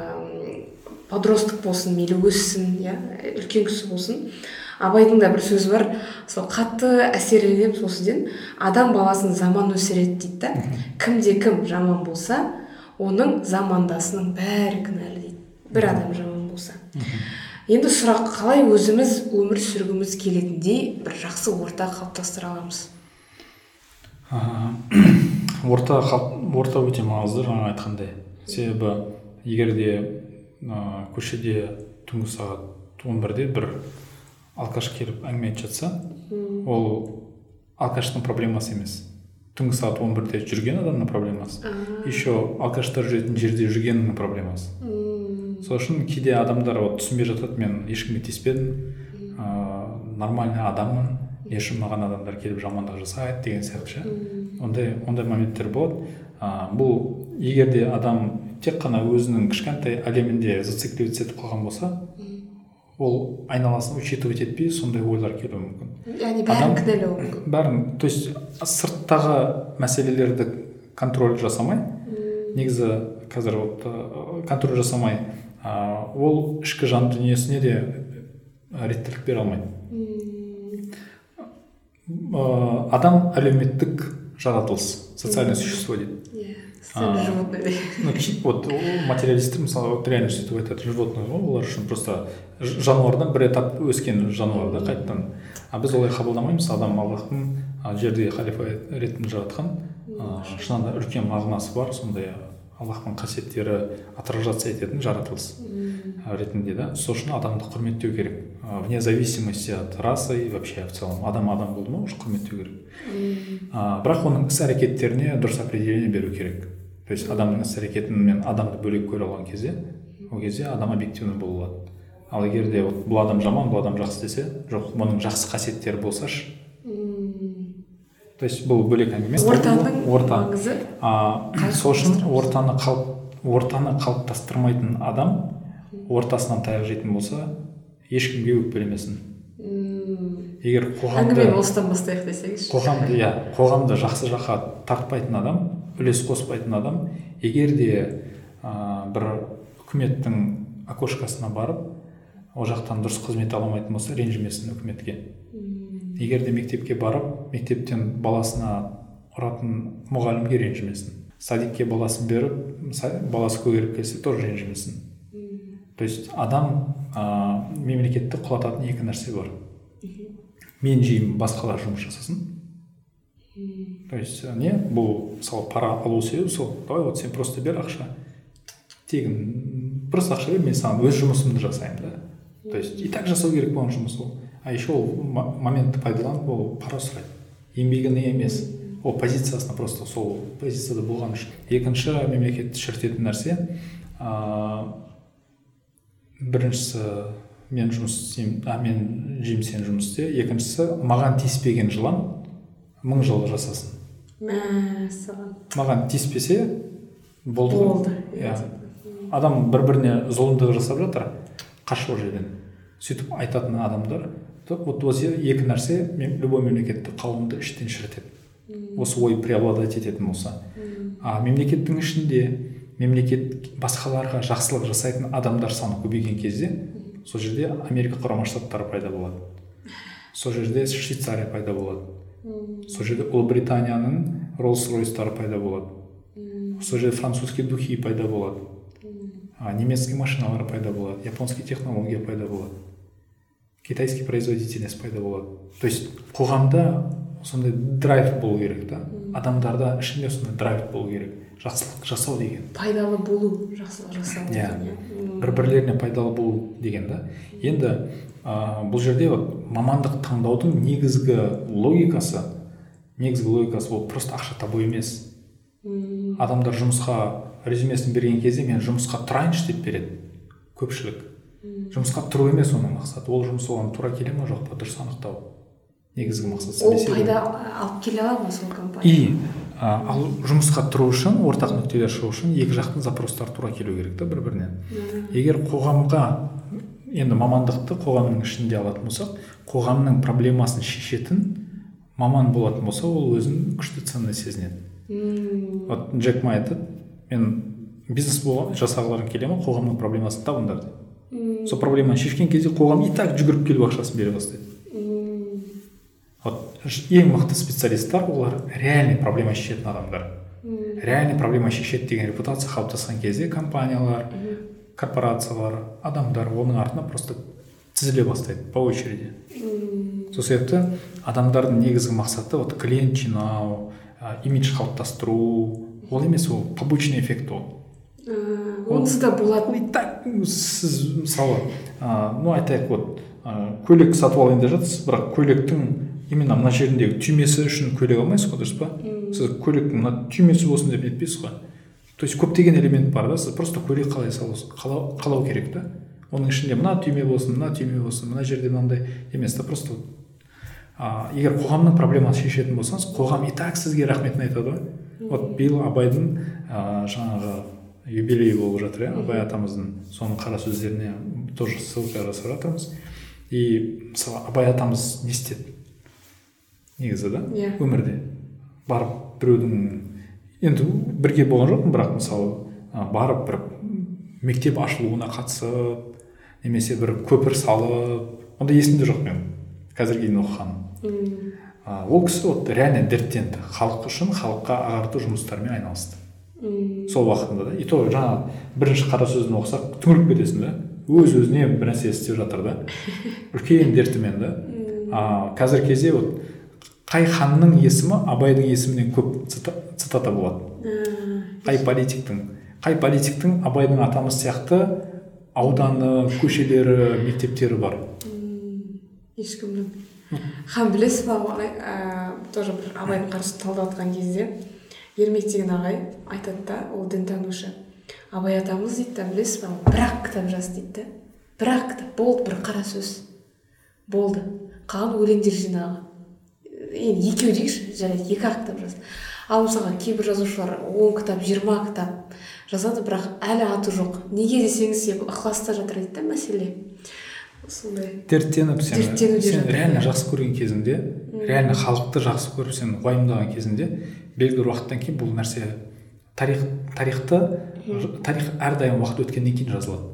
подросток болсын мейлі өссін иә үлкен кісі болсын. Абайдың да бір сөзі бар сол қатты әсерленемін сол сөзден. Адам баласын заман өсіреді дейді да. Кімде кім жаман болса оның замандасының бәрі кінәлі дейді. Бір адам жаман болса. Енді сұрақ қалай өзіміз өмір сүргіміз келетіндей бір жақсы орта қалыптастыра аламыз? Орта орта өте маңызды жаңа айтқандай. Себебі егер де ә, көшеде түнгі сағат он бірде бір алкаш келіп әңгіме айтып жатса ол алкаштың проблемасы емес. Түнгі сағат он бірде жүрген адамның проблемасы. Еще алкаштар жүретін жерде жүргеннің проблемасы. Сол үшін кейде адамдар вот түсінбей жатады мен ешкімге тиіспедім. Ыыы нормальный адаммын. Не үшін маған адамдар келіп жамандық жасайды деген сияқты ше. Ондай ондай моменттер болады. Ә, бұл егер де адам тек қана өзінің кішкентай әлемінде зацикливаться етіп қалған болса ол айналасын учитывать етпей сондай ойлар келуі мүмкін. Яғни бәрін кінәлауы мүмкін. бәрін то есть сырттағы мәселелерді контроль жасамай негізі қазір вот контроль жасамай ә, ол ішкі жан дүниесіне де реттілік бере алмайды. Ә, адам әлеуметтік жаратылыс социальное существо дейді иә животное вот материалистер мысалы вот реально сөйтіп айтады животное ғой олар үшін просто жануардан бір этап өскен жануар да қайтадан. А біз олай қабылдамаймыз адам аллахтың жерде халифа ретінде жаратқан ыыы шынында үлкен мағынасы бар сондай аллахтың қасиеттері отражаться ететін жаратылыс ретінде да. Сол үшін адамды құрметтеу керек. Вне зависимости от расы и вообще в целом адам адам болды ма уже құрметтеу керек. А, бірақ оның іс әрекеттеріне дұрыс определение беру керек. То есть адамның іс әрекетін мен адамды бөлек көре алған кезде ол кезде адам объективный бола алады ал егер де бұл адам жаман бұл адам жақсы десе жоқ бұның жақсы қасиеттері болсашы то есть бұл бөлек әңгіме. Ортаның орта. а, сол үшін ортаны қалып ортаны қалыптастырмайтын адам ортасынан таяқ жейтін болса ешкімге өкпелемесін. Егер қоғамды әңгімені осыдан бастайық десеңізші. қоғамды иә қоғамды жақсы жаққа тартпайтын адам үлес қоспайтын адам егер де ә, бір үкіметтің окошкасына барып ол жақтан дұрыс қызмет ала алмайтын болса ренжімесін үкіметке. Егер де мектепке барып мектептен баласына ұратын мұғалімге ренжімесін. Садикке баласын беріп баласы көгеріп келсе тоже ренжімесін. То есть адам ә, мемлекетті құлататын екі нәрсе бар. Мен жеймін басқалар жұмыс жасасын. То есть не бұл мысалы пара алу себебі сол. Давай вот сен просто бер ақша. Тегін просто ақша бер мен саған өз жұмысымды жасаймын да. То есть и так жасау керек болған жұмыс ол. А еще ол моментті пайдаланып ол пара сұрайды еңбегіне емес. Ол позициясына просто сол позицияда болған үшін екінші мемлекетті шірітетін нәрсе ә, біріншісі мен жұмыс істеймін а мен жеймін сен жұмыс істе. Екіншісі маған тиіспеген жылан мың жыл жасасын. Мәссаған маған тиіспесе болды. Болды иә. адам бір біріне зұлымдық жасап жатыр қаш ол жерден. Сөйтіп айтатын адамдар вот осы екі нәрсе любой мемлекетті қауымды іштен шірітеді. Осы ой преобладать ететін болса. А мемлекеттің ішінде мемлекет басқаларға жақсылық жасайтын адамдар саны көбейген кезде сол жерде америка құрама штаттары пайда болады. Сол жерде швейцария пайда болады. Сол жерде ұлыбританияның роллс ройстары пайда болады. Сол жерде французский духи пайда болады. Немецкий машиналар пайда болады. Японский технология пайда болады. Китайский производительность пайда болады. То есть қоғамда сондай драйв болу керек та. Адамдарда ішінде сондай драйв болу керек. Жақсылық жасау деген. Пайдалы болу жақсылық жасау. Иә. Бір бірлеріне пайдалы болу деген да. Енді ә, бұл жерде вот мамандық таңдаудың негізгі логикасы негізгі логикасы ол просто ақша табу емес. Адамдар жұмысқа резюмесін берген кезде мен жұмысқа тұрайыншы деп береді. Көпшілік. Жұмысқа тұру емес оның мақсаты. Ол жұмыс оған тура келе ма жоқ па? Дұрыс анықтау. Негізгі мақсат ол пайда алып келе ала ма сол компания? И ал жұмысқа тұру үшін ортақ нүктеге шығу үшін екі жақтың запростары тура келу керек та бір бірінен егер қоғамға енді мамандықты қоғамның ішінде алатын болсақ қоғамның проблемасын шешетін маман болатын болса ол өзін күшті ценный сезінеді. Вот джек ма айтады мен бизнес жасағыларың келе ма қоғамның проблемасын табыңдар дейді сол проблеманы шешкен кезде қоғам и так жүгіріп келіп ақшасын бере бастайды. Вот ең мықты специалисттер олар реальный проблема шешетін адамдар. Реальный проблема шешеді деген репутация қалыптасқан кезде компаниялар корпорациялар адамдар оның артына просто тізіле бастайды по очереди. Сол себепті адамдардың негізгі мақсаты вот клиент жинау имидж қалыптастыру. Ол емес ол побочный эффект ол. Онсыз да болады и так сіз мысалы ә, ну айтайық вот ә, көйлек сатып алайын деп жатырсыз бірақ көйлектің именно мына жеріндегі түймесі үшін көйлек алмайсыз ғой дұрыс па? Сіз көйлектің мына түймесі болсын деп нетпейсіз ғой. То есть көптеген элемент бар да сіз просто көйлек қалай қалау, қалау керек та? Оның ішінде мына түйме болсын мына түйме болсын мына жерде мынандай емес та просто а, егер қоғамның проблемасын шешетін болсаңыз қоғам и так сізге рахметін айтады ғой. Вот биыл абайдың ә, жаңағы юбилей болып жатыр иә? Абай атамыздың соның қара сөздеріне тоже ссылка жасап жатырмыз и мысалы абай атамыз не істеді? Негізі да? Иә. Өмірде. Барып біреудің енді бірге болған жоқпын бірақ мысалы барып бір мектеп ашылуына қатысып немесе бір көпір салып ондай есімде жоқ мен қазірге дейін оқығаным ол кісі вот реально дерттенді. Халық үшін халыққа ағарту жұмыстарымен айналысты. Сол уақытында да. И то жаңағы бірінші қара сөзін оқысақ түңіліп кетесің да. Өз өзіне бір нәрсе істеп жатыр да. Үлкен дертімен да. А қазіргі кезде вот қай ханның есімі абайдың есімінен көп цитата болады. Қай политиктің? Қай политиктің абайдың атамыз сияқты ауданы көшелері мектептері бар? Ешкімнің. Хан білесіз ба тоже бір абайдың қарасын талдап жатқан кезде? Ермек деген ағай айтады да ол дінтанушы. Абай атамыз дейді да білесіз ба бір ақ кітап жазды дейді да. Бір ақ кітап болды бір қара сөз болды. Қалған өлеңдер жинағы. Енді екеу дейікші жарайды екі ақ кітап жазды. Ал мысалға кейбір жазушылар он кітап жиырма кітап жазады бірақ әлі аты жоқ. Неге десеңіз себебі ықыласта жатыр дейді да мәселе. Сондай. Дерттеніп сен сен реально жақсы көрген кезіңде реально халықты жақсы көріп сен уайымдаған кезіңде белгілі бір уақыттан кейін бұл нәрсе тарих тарихты тарих әрдайым уақыт өткеннен кейін жазылады.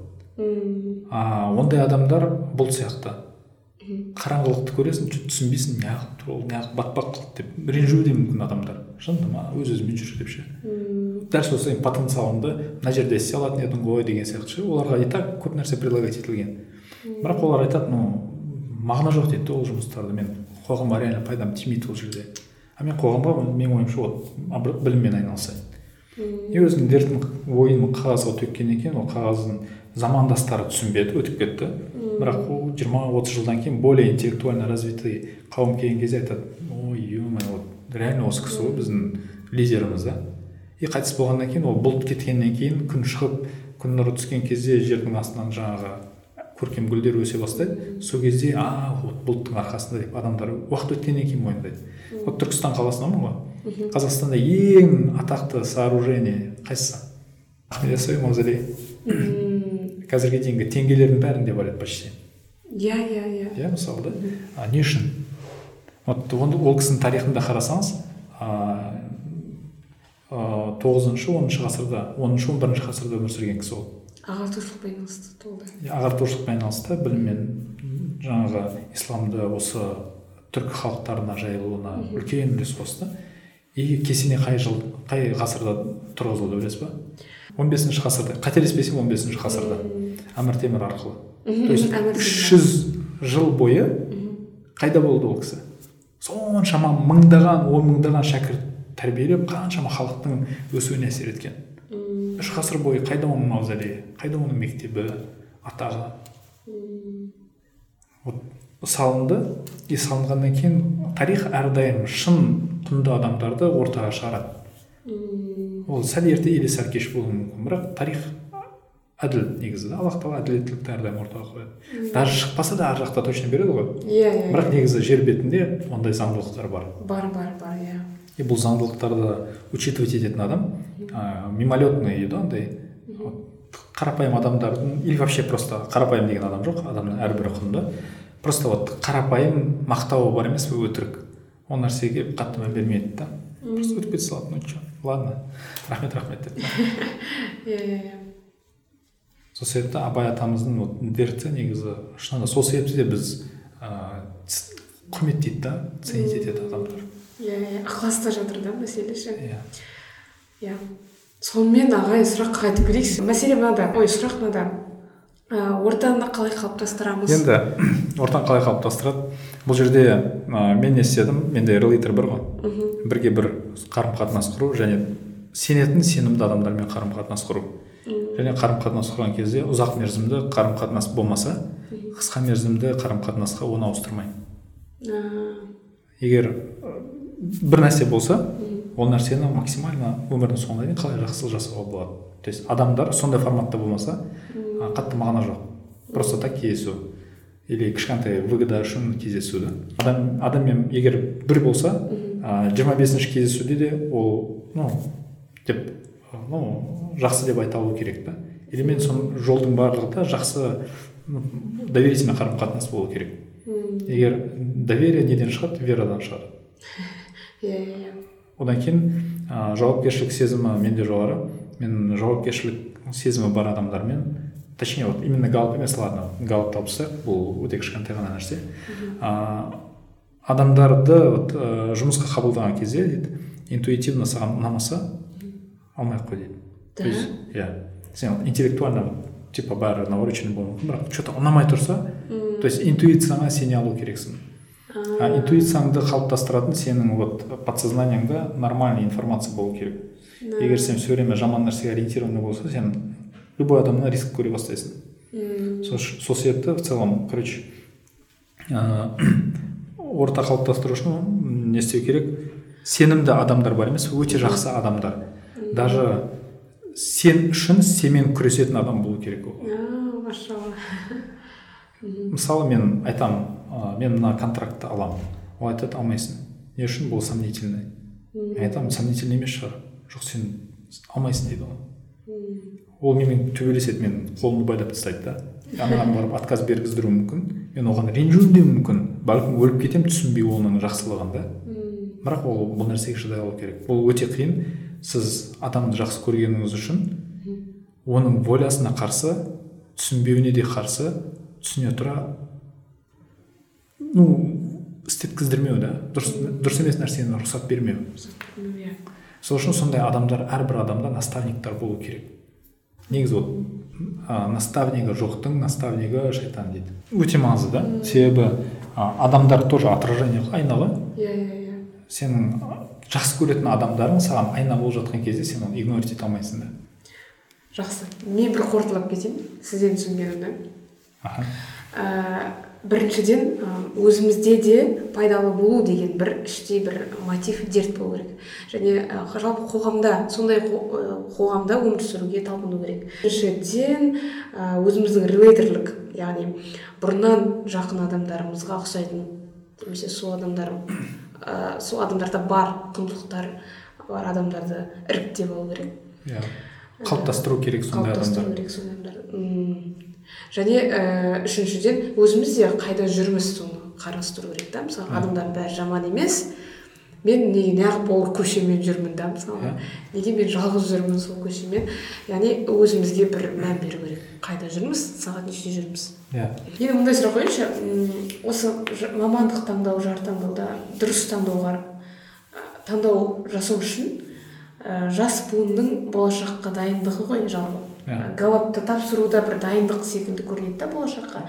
А ондай адамдар бұл сияқты. Қараңғылықты көресің түсінбейсің неғып ол неғып батпақ қылды деп. Ренжуі де мүмкін адамдар. Шынында ма? Өз өзімен жүр деп ше. Дәл сол сенің потенциалыңды мына жерде істей алатын едің ғой деген сияқты ше. Оларға и так көп нәрсе предлагать етілген. Бірақ олар айтады ну мағына жоқ дейді ол жұмыстарды. Мен қоғамға реально пайдам тимейді ол жерде. А мен қоғамға менің ойымша вот біліммен айналысайын. И өзінің дертін ойын қағазға төккеннен кейін ол қағаздың замандастары түсінбеді өтіп кетті. Бірақ ол жиырма отыз жылдан кейін более интеллектуально развитый қауым келген кезде айтады ой е мое вот реально осы кісі ғой біздің лидеріміз да и қайтыс болғаннан кейін ол бұлт кеткеннен кейін күн шығып күн нұры түскен кезде жердің астынан жаңағы көркем гүлдер өсе бастайды. Сол кезде а вот бұлттың арқасында деп адамдар уақыт өткеннен кейін мойындайды. Вот түркістан қаласынанмын ғой? Қазақстанда ең атақты сооружение қайсысы? Ахмет яссауи мавзолей. Қазірге дейінгі теңгелердің бәрінде бар еді почти. Иә иә иә. Иә мысалы да. Не үшін? Вот ол кісінің тарихында қарасаңыз тоғызыншы оныншы ғасырда оныншы он бірінші ғасырда өмір сүрген кісі ол. Ағартушылықпен айналысты толды ағартушылықпен айналысты біліммен жаңағы исламды осы түркі халықтарына жайылуына үлкен үлес қосты и кесене қай жыл қай ғасырда тұрғызылды білесіз ба? он бесінші ғасырда қателеспесем он бесінші ғасырда. Әмір темір арқылы. То есть үш жүз жыл бойы қайда болды ол кісі? Соншама мыңдаған он мыңдаған шәкірт тәрбиелеп қаншама халықтың өсуіне әсер еткен. Үш ғасыр бойы қайда оның мавзолейі қайда оның мектебі атағы? Вот салынды. И салынғаннан кейін тарих әрдайым шын құнды адамдарды ортаға шығарады. Ол сәл ерте или сәл кеш болуы мүмкін. Бірақ тарих әділ негізі. Аллах тағала әділеттілікті әрдайым ортаға қояды. Даже шықпаса да ар жақта точно береді ғой. Иә иә бірақ негізі жер бетінде ондай заңдылықтар бар. Бар бар бар иә. И бұл заңдылықтарды учитывать ететін адам ә, мимолетный да андай қарапайым адамдардың или вообще просто қарапайым деген адам жоқ адамның әрбірі құнды просто вот қарапайым мақтауы бар емес пе өтірік. Ол нәрсеге қатты мән бермейді да. Просто өтіп кете салады ну че ладно. Рахмет рахмет деп. Иә иә иә. Сол себепті абай атамыздың вот дерті негізі шынында сол себепті де біз ыыы құрметтейді да ценить етеді адамдар иә иә ықыласта жатыр да мәселе ше. Иә. Иә сонымен ағай сұраққа қайтып келейікші. Мәселе мынада. Ой сұрақ мынада. Ә, ортаны қалай қалыптастырамыз? Енді ортаны қалай қалыптастырады? Бұл жерде ә, мен не істедім? Менде релейтер бар ғой. Бірге бір қарым қатынас құру және сенетін сенімді адамдармен қарым қатынас құру және қарым қатынас құрған кезде ұзақ мерзімді қарым қатынас болмаса қысқа мерзімді қарым қатынасқа оны ауыстырмай егер бір нәрсе болса ол нәрсені максимально өмірдің соңына дейін қалай жақсы жасауға болады. То есть адамдар сондай форматта болмаса қатты мағына жоқ. Просто так кездесу. Или кішкентай выгода үшін кездесу да адам адаммен егер бір болса жиырма бесінші кездесуде де ол ну деп ну жақсы деп айта алу керек та. Или мен соның жолдың барлығы да жақсы доверительный қарым қатынас болу керек. Егер доверие неден шығады верадан шығады. Иә иә иә. Одан кейін ә, жауапкершілік сезімі менде жоғары. Мен жауапкершілік сезімі бар адамдармен точнее вот именно галып емес ладно галып алып бұл өте кішкентай ғана нәрсе. Ә, адамдарды вот, ә, жұмысқа қабылдаған кезде дейді интуитивно саған ұнамаса алмай ақ қой дейді. То есть иә. Сен интеллектуально типа бәрі навороченный болуы мүмкін бірақ че то ұнамай тұрса то есть интуицияңа сене алу керексің. А интуицияңды қалыптастыратын сенің вот подсознанияңда нормальный информация болу керек. Егер сен все время жаман нәрсеге ориентированный болса сен любой адамнан риск көре бастайсың. Сол себепті в целом короче орта қалыптастыру үшін не істеу керек. Сенімді адамдар бар емес өте жақсы адамдар. Даже сен үшін сенімен күресетін адам болу керек ол. Машалла. Мысалы мен айтамын ә, мен мына контрактты аламын. Ол айтады алмайсың. Не үшін? Бұл сомнительный. Мен айтамын сомнительный емес шығар. Жоқ сен алмайсың дейді ғой ол менімен төбелеседі? Мен қолымды байлап тастайды да. Анаған барып отказ бергіздіруі мүмкін. Мен оған ренжуім де мүмкін. Бәлкім өліп кетемін түсінбей оның жақсылығын да. Бірақ ол бұл нәрсеге шыдай алу керек. Бұл өте қиын. Сіз адамды жақсы көргеніңіз үшін оның волясына қарсы түсінбеуіне де қарсы түсіне тұра ну істеткіздірмеу да? Дұрыс дұрыс емес нәрсені рұқсат бермеу. Иә сол үшін сондай адамдар әрбір адамда наставниктар болу керек. Негізі вот ә, наставнигі жоқтың наставнигі шайтан дейді. Өте маңызды да? Себебі ә, адамдар тоже отражение ғой айна ғой иә иә иә. Сенің жақсы көретін адамдарың саған айна болып жатқан кезде сен оны игнорить ете алмайсың да. Жақсы. Мен бір қорытындылап кетейін. Сізден түсінгенімді. Аха. Ә, біріншіден өзімізде де пайдалы болу деген бір іштей бір мотив дерт болу керек. Және жалпы қоғамда сондай қо- қоғамда өмір сүруге талпыну керек. Біріншіден өзіміздің релейтерлік яғни бұрыннан жақын адамдарымызға ұқсайтын немесе сол адамдар ә, сол адамдарда бар құндылықтар бар адамдарды іріктеп алу керек. Иә. Қалыптастыру керек сондай адамдар. керек сондай адамдар. М. және ә, үшіншіден өзіміз де қайда жүрміз соны қарастыру керек та мысалы адамдардың бәрі жаман емес. Мен неге неғып ол көшемен жүрмін да мысалы. Неге мен жалғыз жүрмін сол көшемен. Яғни өзімізге бір мән беру керек. Қайда жүрміз сағат нешеде жүрміз. Иә. Енді мындай сұрақ қояйыншы осы мамандық таңдау жар таңдауда дұрыс таңдауға таңдау жасау үшін ә, жас буынның болашаққа дайындығы ғой жалпы. Галапты тапсыруда бір дайындық секілді көрінеді да болашаққа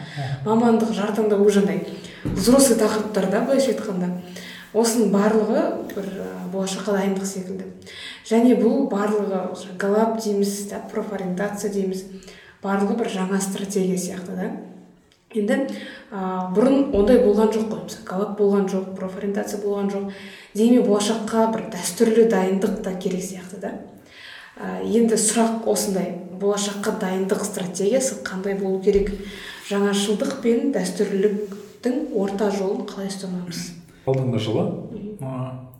мамандық жар таңдау уже андай взрослый тақырыптар да былайша айтқанда осының барлығы бір болашаққа дайындық секілді және бұл барлығы галап дейміз да профориентация дейміз барлығы бір жаңа стратегия сияқты да енді ә, бұрын ондай болған жоқ қой мысалы галап болған жоқ профориентация болған жоқ дегенмен болашаққа бір дәстүрлі дайындық та керек сияқты да ә, енді сұрақ осындай болашаққа дайындық стратегиясы қандай болу керек? Жаңашылдық пен дәстүрліліктің орта жолын қалай ұстанамыз? Алдыңғы жылы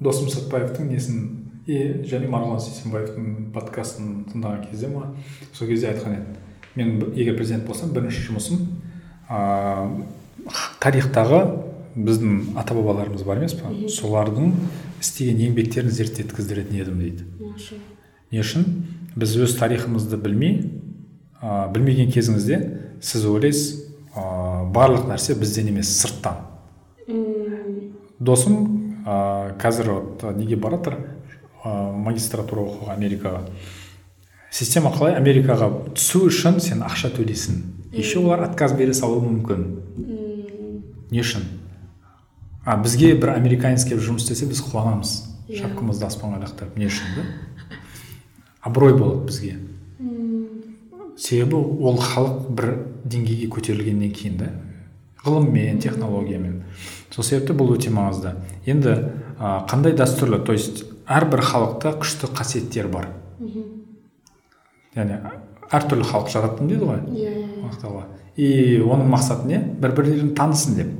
досым сәтбаевтың несін и және марғұлан сейсенбаевтың подкастын тыңдаған кезде ма сол кезде айтқан еді мен егер президент болсам бірінші жұмысым ә, тарихтағы біздің ата бабаларымыз бар емес па? Солардың істеген еңбектерін зерттеткіздіретін едім дейді. Не үшін? Біз өз тарихымызды білмей ә, білмеген кезіңізде сіз ойлайсыз ә, барлық нәрсе бізден емес сырттан. Досым ә, қазір вот неге барып жатыр ә, магистратура оқуға америкаға. Система қалай? Америкаға түсу үшін сен ақша төлейсің. Еще олар отказ бере салуы мүмкін. Не үшін? А бізге бір американец келіп жұмыс істесе біз қуанамыз. Иә. шапкамызды аспанға лақтырып. Не үшін да? Абырой болады бізге. Себебі ол халық бір деңгейге көтерілгеннен кейін да ғылыммен технологиямен. Сол себепті бұл өте маңызды. Енді а, қандай дәстүрлі? То есть әрбір халықта күшті қасиеттер бар. Яғни әртүрлі халық жараттым дейді ғой? Иә. Тағала и оның мақсаты не? Бір бірлерін танысын деп.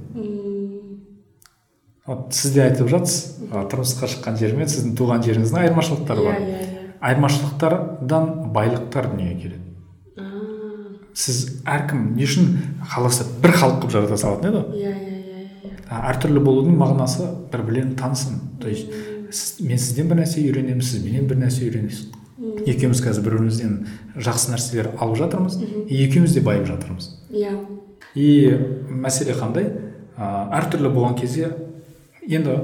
Вот сіз де айтып жатсыз тұрмысқа шыққан жер мен сіздің туған жеріңіздің айырмашылықтары иә бар иә иә. Айырмашылықтардан байлықтар дүниеге келеді. Сіз әркім не үшін қаласа бір халық қылып жарата салатын еді? Ғой иә иә иә. Иә әртүрлі болудың мағынасы бір бірлерін танысын. То есть сіз- мен сізден бір нәрсе үйренемін сіз менен бір нәрсе үйренесіз. Екеуміз қазір бір бірімізден жақсы нәрселер алып жатырмыз и екеуміз де байып жатырмыз. Иә. И мәселе қандай? Ә, әртүрлі болған кезде енді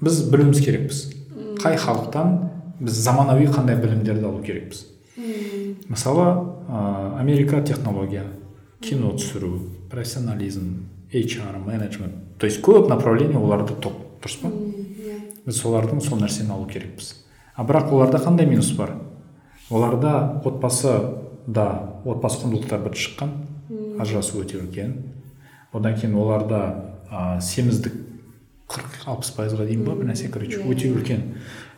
біз білуіміз керекпіз. Қай халықтан біз заманауи қандай білімдерді алу керекпіз? Мысалы ә, америка технология кино түсіру профессионализм HR менеджмент. То есть көп направление оларда топ дұрыс па? Иә. Біз солардың сол нәрсені алу керекпіз. А бірақ оларда қандай минус бар? Оларда отбасы да отбасы құндылықтары бітіп шыққан ажырасу өте үлкен. Одан кейін оларда ә, семіздік қырық алпыс пайызға дейін ба бір нәрсе короче өте үлкен.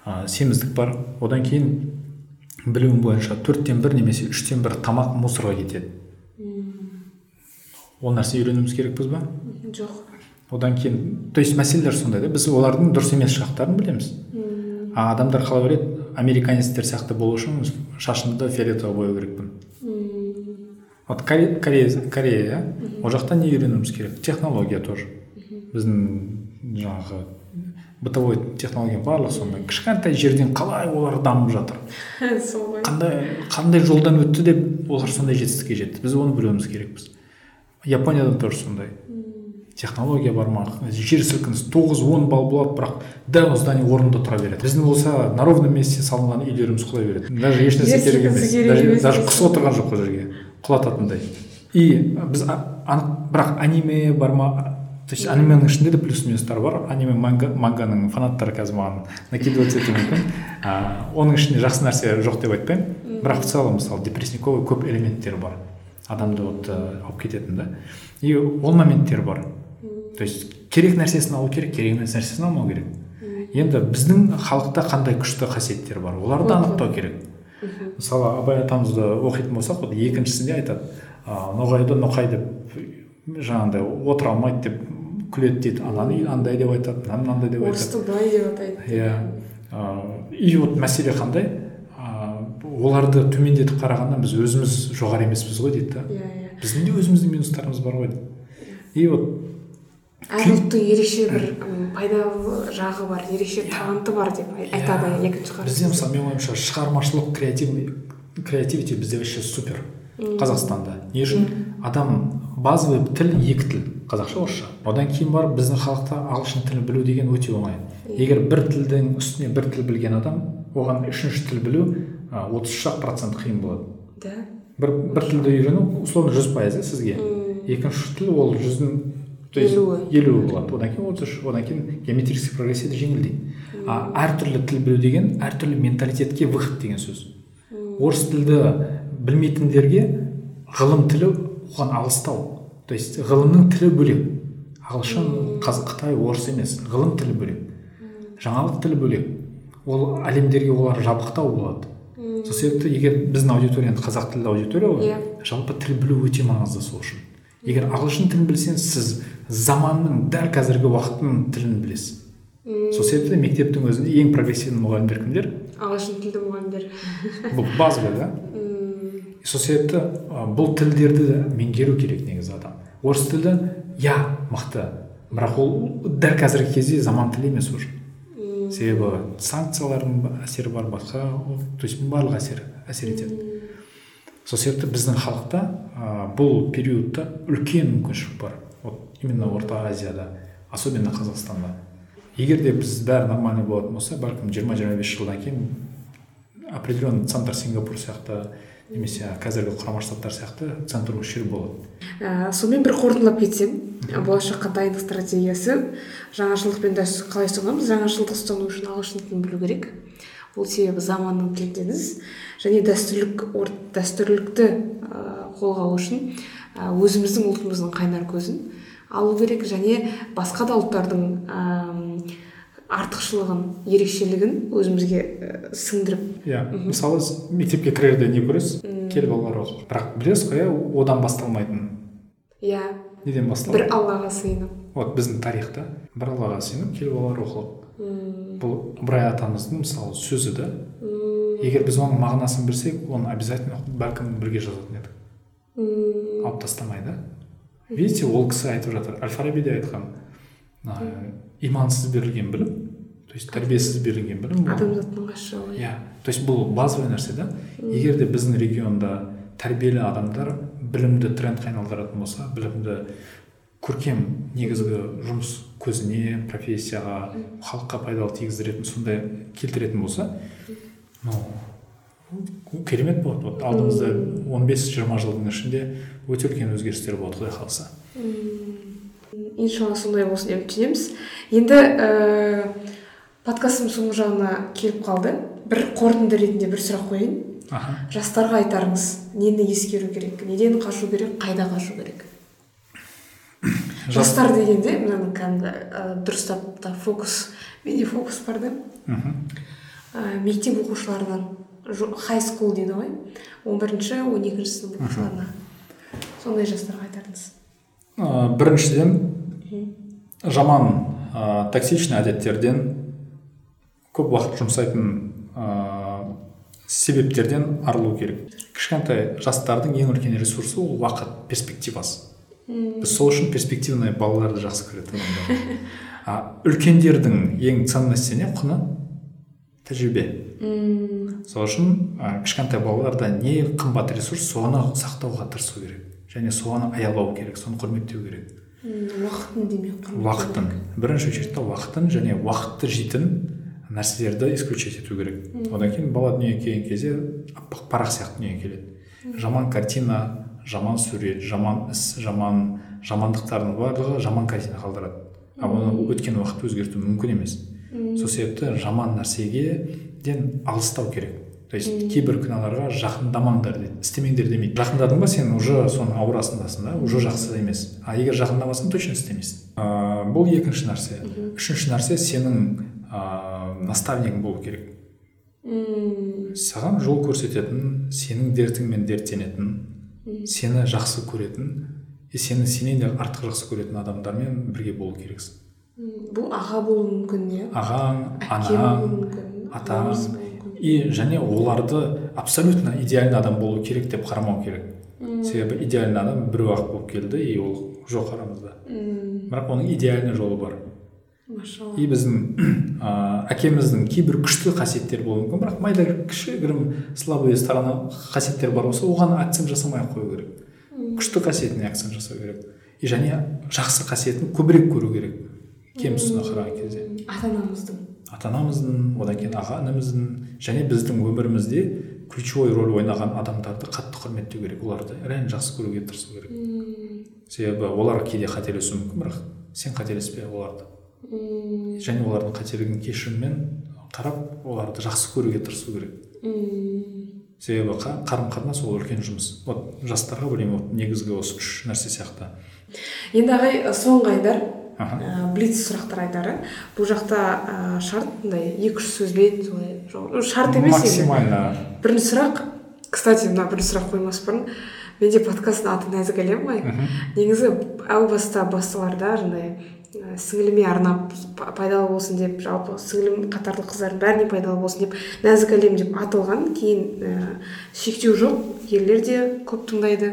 Ә, семіздік бар. Одан кейін білуім бойынша төрттен бір немесе үштен бір тамақ мусорға кетеді. Ол нәрсе үйренуіміз керекпіз ба? Жоқ. Одан кейін то есть мәселелер сондай да біз олардың дұрыс емес жақтарын білеміз. А адамдар қалай ойлайды? Американецтер сияқты болу үшін шашымды фиолетовый бояу керекпін. Вот корея корея иә ол жақта не үйренуіміз керек? Технология тоже. Біздің жаңағы бытовой технология барлығы сондай. Кішкентай жерден қалай олар дамып жатыр? Қандай қандай жолдан өтті деп олар сондай жетістікке жетті. Біз оны білуіміз керекпіз. Японияда тоже сондай. Технология бар ма? Жер сілкінісі тоғыз он балл болады бірақ дәл здание орнында тұра береді. Біздің болса на ровном месте салынған үйлеріміз құлай береді. Даже ешнәрсе керек емес. даже, даже құс отырған жоқ ол жерге. Құлататындай. И біз анық бірақ аниме бар ма? То есть анименің ішінде де плюс минустар бар. Аниме манга, манганың фанаттары қазір маған накидывать етуі мүмкін оның ішінде жақсы нәрсе жоқ деп айтпаймын. Бірақ в целом мысалы депрессниковый көп элементтері бар. Адамды вот алып кететін да. И ол моменттер бар. То есть керек нәрсесін алу керек керек емес нәрсесін алмау керек. Енді біздің халықта қандай күшті қасиеттер бар оларды анықтау керек. Мысалы абай атамызды оқитын болсақ вот екіншісінде айтады ноғайды ноқай деп жаңағыдай отыра алмайды деп күледі дейді. Ананы андай деп айтады мынаны мынандай деп айтады. Орысты былай деп атайды. Иә. И вот мәселе қандай? Оларды төмендетіп қарағанда біз өзіміз жоғары емеспіз ғой дейді да. Иә иә. Біздің де өзіміздің минустарымыз бар ғой и вот әр ұлттың ерекше бір пайдалы жағы бар ерекше таланты бар деп айтады екінші бізде мысалы менің ойымша шығармашылық креативный креативити бізде вообще супер қазақстанда. Не үшін? Адам базовый тіл екі тіл. Қазақша орысша. Одан кейін барып біздің халықта ағылшын тілін білу деген өте оңай. Егер бір тілдің үстіне бір тіл білген адам оған үшінші тіл білу отыз үш ақ процент қиын болады. Да. Бір бір тілді үйрену условно жүз пайыз сізге. Екінші тіл ол жүздің то есть елуі. болады. Одан кейін отыз үш одан кейін геометрический прогрессия жеңілдейді. А әртүрлі тіл білу деген әртүрлі менталитетке выход деген сөз. Орыс тілді білмейтіндерге ғылым тілі оған алыстау. То есть ғылымның тілі бөлек. Ағылшын қытай орыс емес. Ғылым тілі бөлек. Жаңалық тілі бөлек. Ол әлемдерге олар жабықтау болады. Сол себепті егер біздің аудитория енді қазақ тілді аудитория ғой иә. жалпы тіл білу өте маңызды сол үшін. Егер ағылшын тілін білсеңіз сіз заманның дәл қазіргі уақыттың тілін білесіз. Сол себепті мектептің өзінде ең прогрессивный мұғалімдер кімдер? Ағылшын тілді мұғалімдер. Бұл базовый да. Сол себепті бұл тілдерді меңгеру керек негізі адам. Орыс тілі иә мықты. Бірақ ол дәл қазіргі кезде заман тілі емес уже. Себебі санкциялардың әсері бар басқа то есть барлық әсер әсер етеді. Сол себепті біздің халықта ә, бұл периодта үлкен мүмкіншілік бар. Вот именно орта азияда особенно қазақстанда. Егер де біз бәрі нормальный болатын болса бәлкім жиырма жиырма бес жылдан кейін определенный центр сингапур сияқты немесе қазіргі құрама штаттар сияқты центр осы жер болады. Ә, сонымен бір қорытындылап кетсем болашаққа дайындық стратегиясы жаңашылдықпен дәстүр қалай ұстанамыз? Жаңашылдық ұстану үшін ағылшын тілін білу керек. Ол себебі заманның тіліндеміз және дәстүрлік ор, дәстүрлікті ә, қолға алу үшін ә, өзіміздің ұлтымыздың қайнар көзін алу керек және басқа да ұлттардың ә, артықшылығын ерекшелігін өзімізге ә, сіңдіріп. Иә мысалы мектепке кірерде не көресіз? Кел балалар оқы бірақ білесіз ғой иә одан басталмайтын. Иә. Неден басталады? Бір аллаға сыйынып. Вот біздің тарихта бір аллаға сыйынып кел балалар оқылық бұл ыбырай атамыздың мысалы сөзі да. Егер біз оның мағынасын білсек оны обязательно бәлкім бірге жазатын едік. Алып тастамай да. Видите ол кісі айтып жатыр. Әл фараби де айтқан. Имансыз берілген білім то есть тәрбиесіз берілген білім адамзаттың ғашығы иә. То есть бұл базовый нәрсе да. Егер де біздің регионда тәрбиелі адамдар білімді трендке айналдыратын болса білімді көркем негізгі жұмыс көзіне профессияға халыққа пайдалы тигіздіретін сондай келтіретін болса ну керемет болады. Вот алдымызда он бес жиырма жылдың ішінде өте үлкен өзгерістер болады құдай қаласа. Иншалла сондай болсын деп үміттенеміз. Енді ә, подкастымыз соңғы жағына келіп қалды. Бір қорытынды ретінде бір сұрақ қояйын. Аха. Жастарға айтарыңыз нені ескеру керек? Неден қашу керек? Қайда қашу керек? Жастар дегенде мынаны кәдімгі ә, дұрыстап та фокус менде фокус бар да. Ә, мектеп оқушыларынан хай скул дейді ғой. Он бірінші он екінші сынып оқушыларына. Сондай жастарға айтарыңыз. Ә, біріншіден жаман ә, токсичный әдеттерден көп уақыт жұмсайтын ә, себептерден арылу керек. Кішкентай жастардың ең үлкен ресурсы ол уақыт перспективасы. Біз сол үшін перспективный балаларды жақсы көреді а үлкендердің ең ценности не? Құны? Тәжірибе. Сол үшін ә, кішкентай балаларда не қымбат ресурс соны сақтауға тырысу керек. Және соны аялау керек соны құрметтеу керек. Уақытын демек уақытын. Бірінші очередьте уақытын және уақытты жейтін нәрселерді исключить ету керек. Одан кейін бала дүниеге келген кезде аппақ парақ сияқты дүниеге келеді. Жаман картина жаман сурет жаман іс жаман жамандықтардың барлығы жаман картина қалдырады. Ал оны өткен уақыт өзгерту мүмкін емес. Сол себепті жаман нәрсеге ден алыстау керек. То есть кейбір күнәларға жақындамаңдар дейді істемеңдер демейді. Жақындадың ба сен уже соның аурасындасың да уже жақсы емес. А егер жақындамасаң точно істемейсің. Ыыы бұл екінші нәрсе. Үшінші нәрсе сенің ыыы наставнигің болу керек. Саған жол көрсететін сенің дертіңмен дерттенетін сені жақсы көретін и сені сенен де артық жақсы көретін адамдармен бірге болу керексің. Бұл аға болуы мүмкін иә ағаң анаң атаң. И және оларды абсолютно идеальный адам болу керек деп қарамау керек. Себебі идеальный адам біреу ақ болып келді и ол жоқ арамызда. М, бірақ оның идеальный жолы бар. Машалла. И біздің ә, әкеміздің кейбір күшті қасиеттері болуы мүмкін бірақ майда кішігірім слабые сторона қасиеттер бар болса оған акцент жасамай ақ қою керек. Күшті қасиетіне акцент жасау керек. И және жақсы қасиетін көбірек көру керек. Кем тұсына қараған кезде. Ата анамыздың ата анамыздың одан кейін аға ініміздің және біздің өмірімізде ключевой роль ойнаған адамдарды қатты құрметтеу керек. Оларды реально жақсы көруге тырысу керек. М, себебі олар кейде қателесуі мүмкін бірақ сен қателеспе оларды. М, және олардың қателігін кешіріммен қарап оларды жақсы көруге тырысу керек. М, себебі қа- қарым қатынас ол үлкен жұмыс. Вот жастарға білемін вот негізгі осы үш нәрсе сияқты. Енді ағай соңғы айдар ә, блиц сұрақтар айдары бұл жақта ә, шарт мындай екі үш сөзбен солай шарт емес максимально. Бірінші сұрақ кстати мына бірінші сұрақ қоймас бұрын. Менде подкасттың аты нәзік әлем ғой негізі әу баста басталарда жаңағыдай ә, сіңіліме арнап па- пайдалы болсын деп жалпы сіңілім қатарлы қыздардың бәріне пайдалы болсын деп нәзік әлем деп аталған кейін ә, шектеу жоқ ерлер де көп тыңдайды.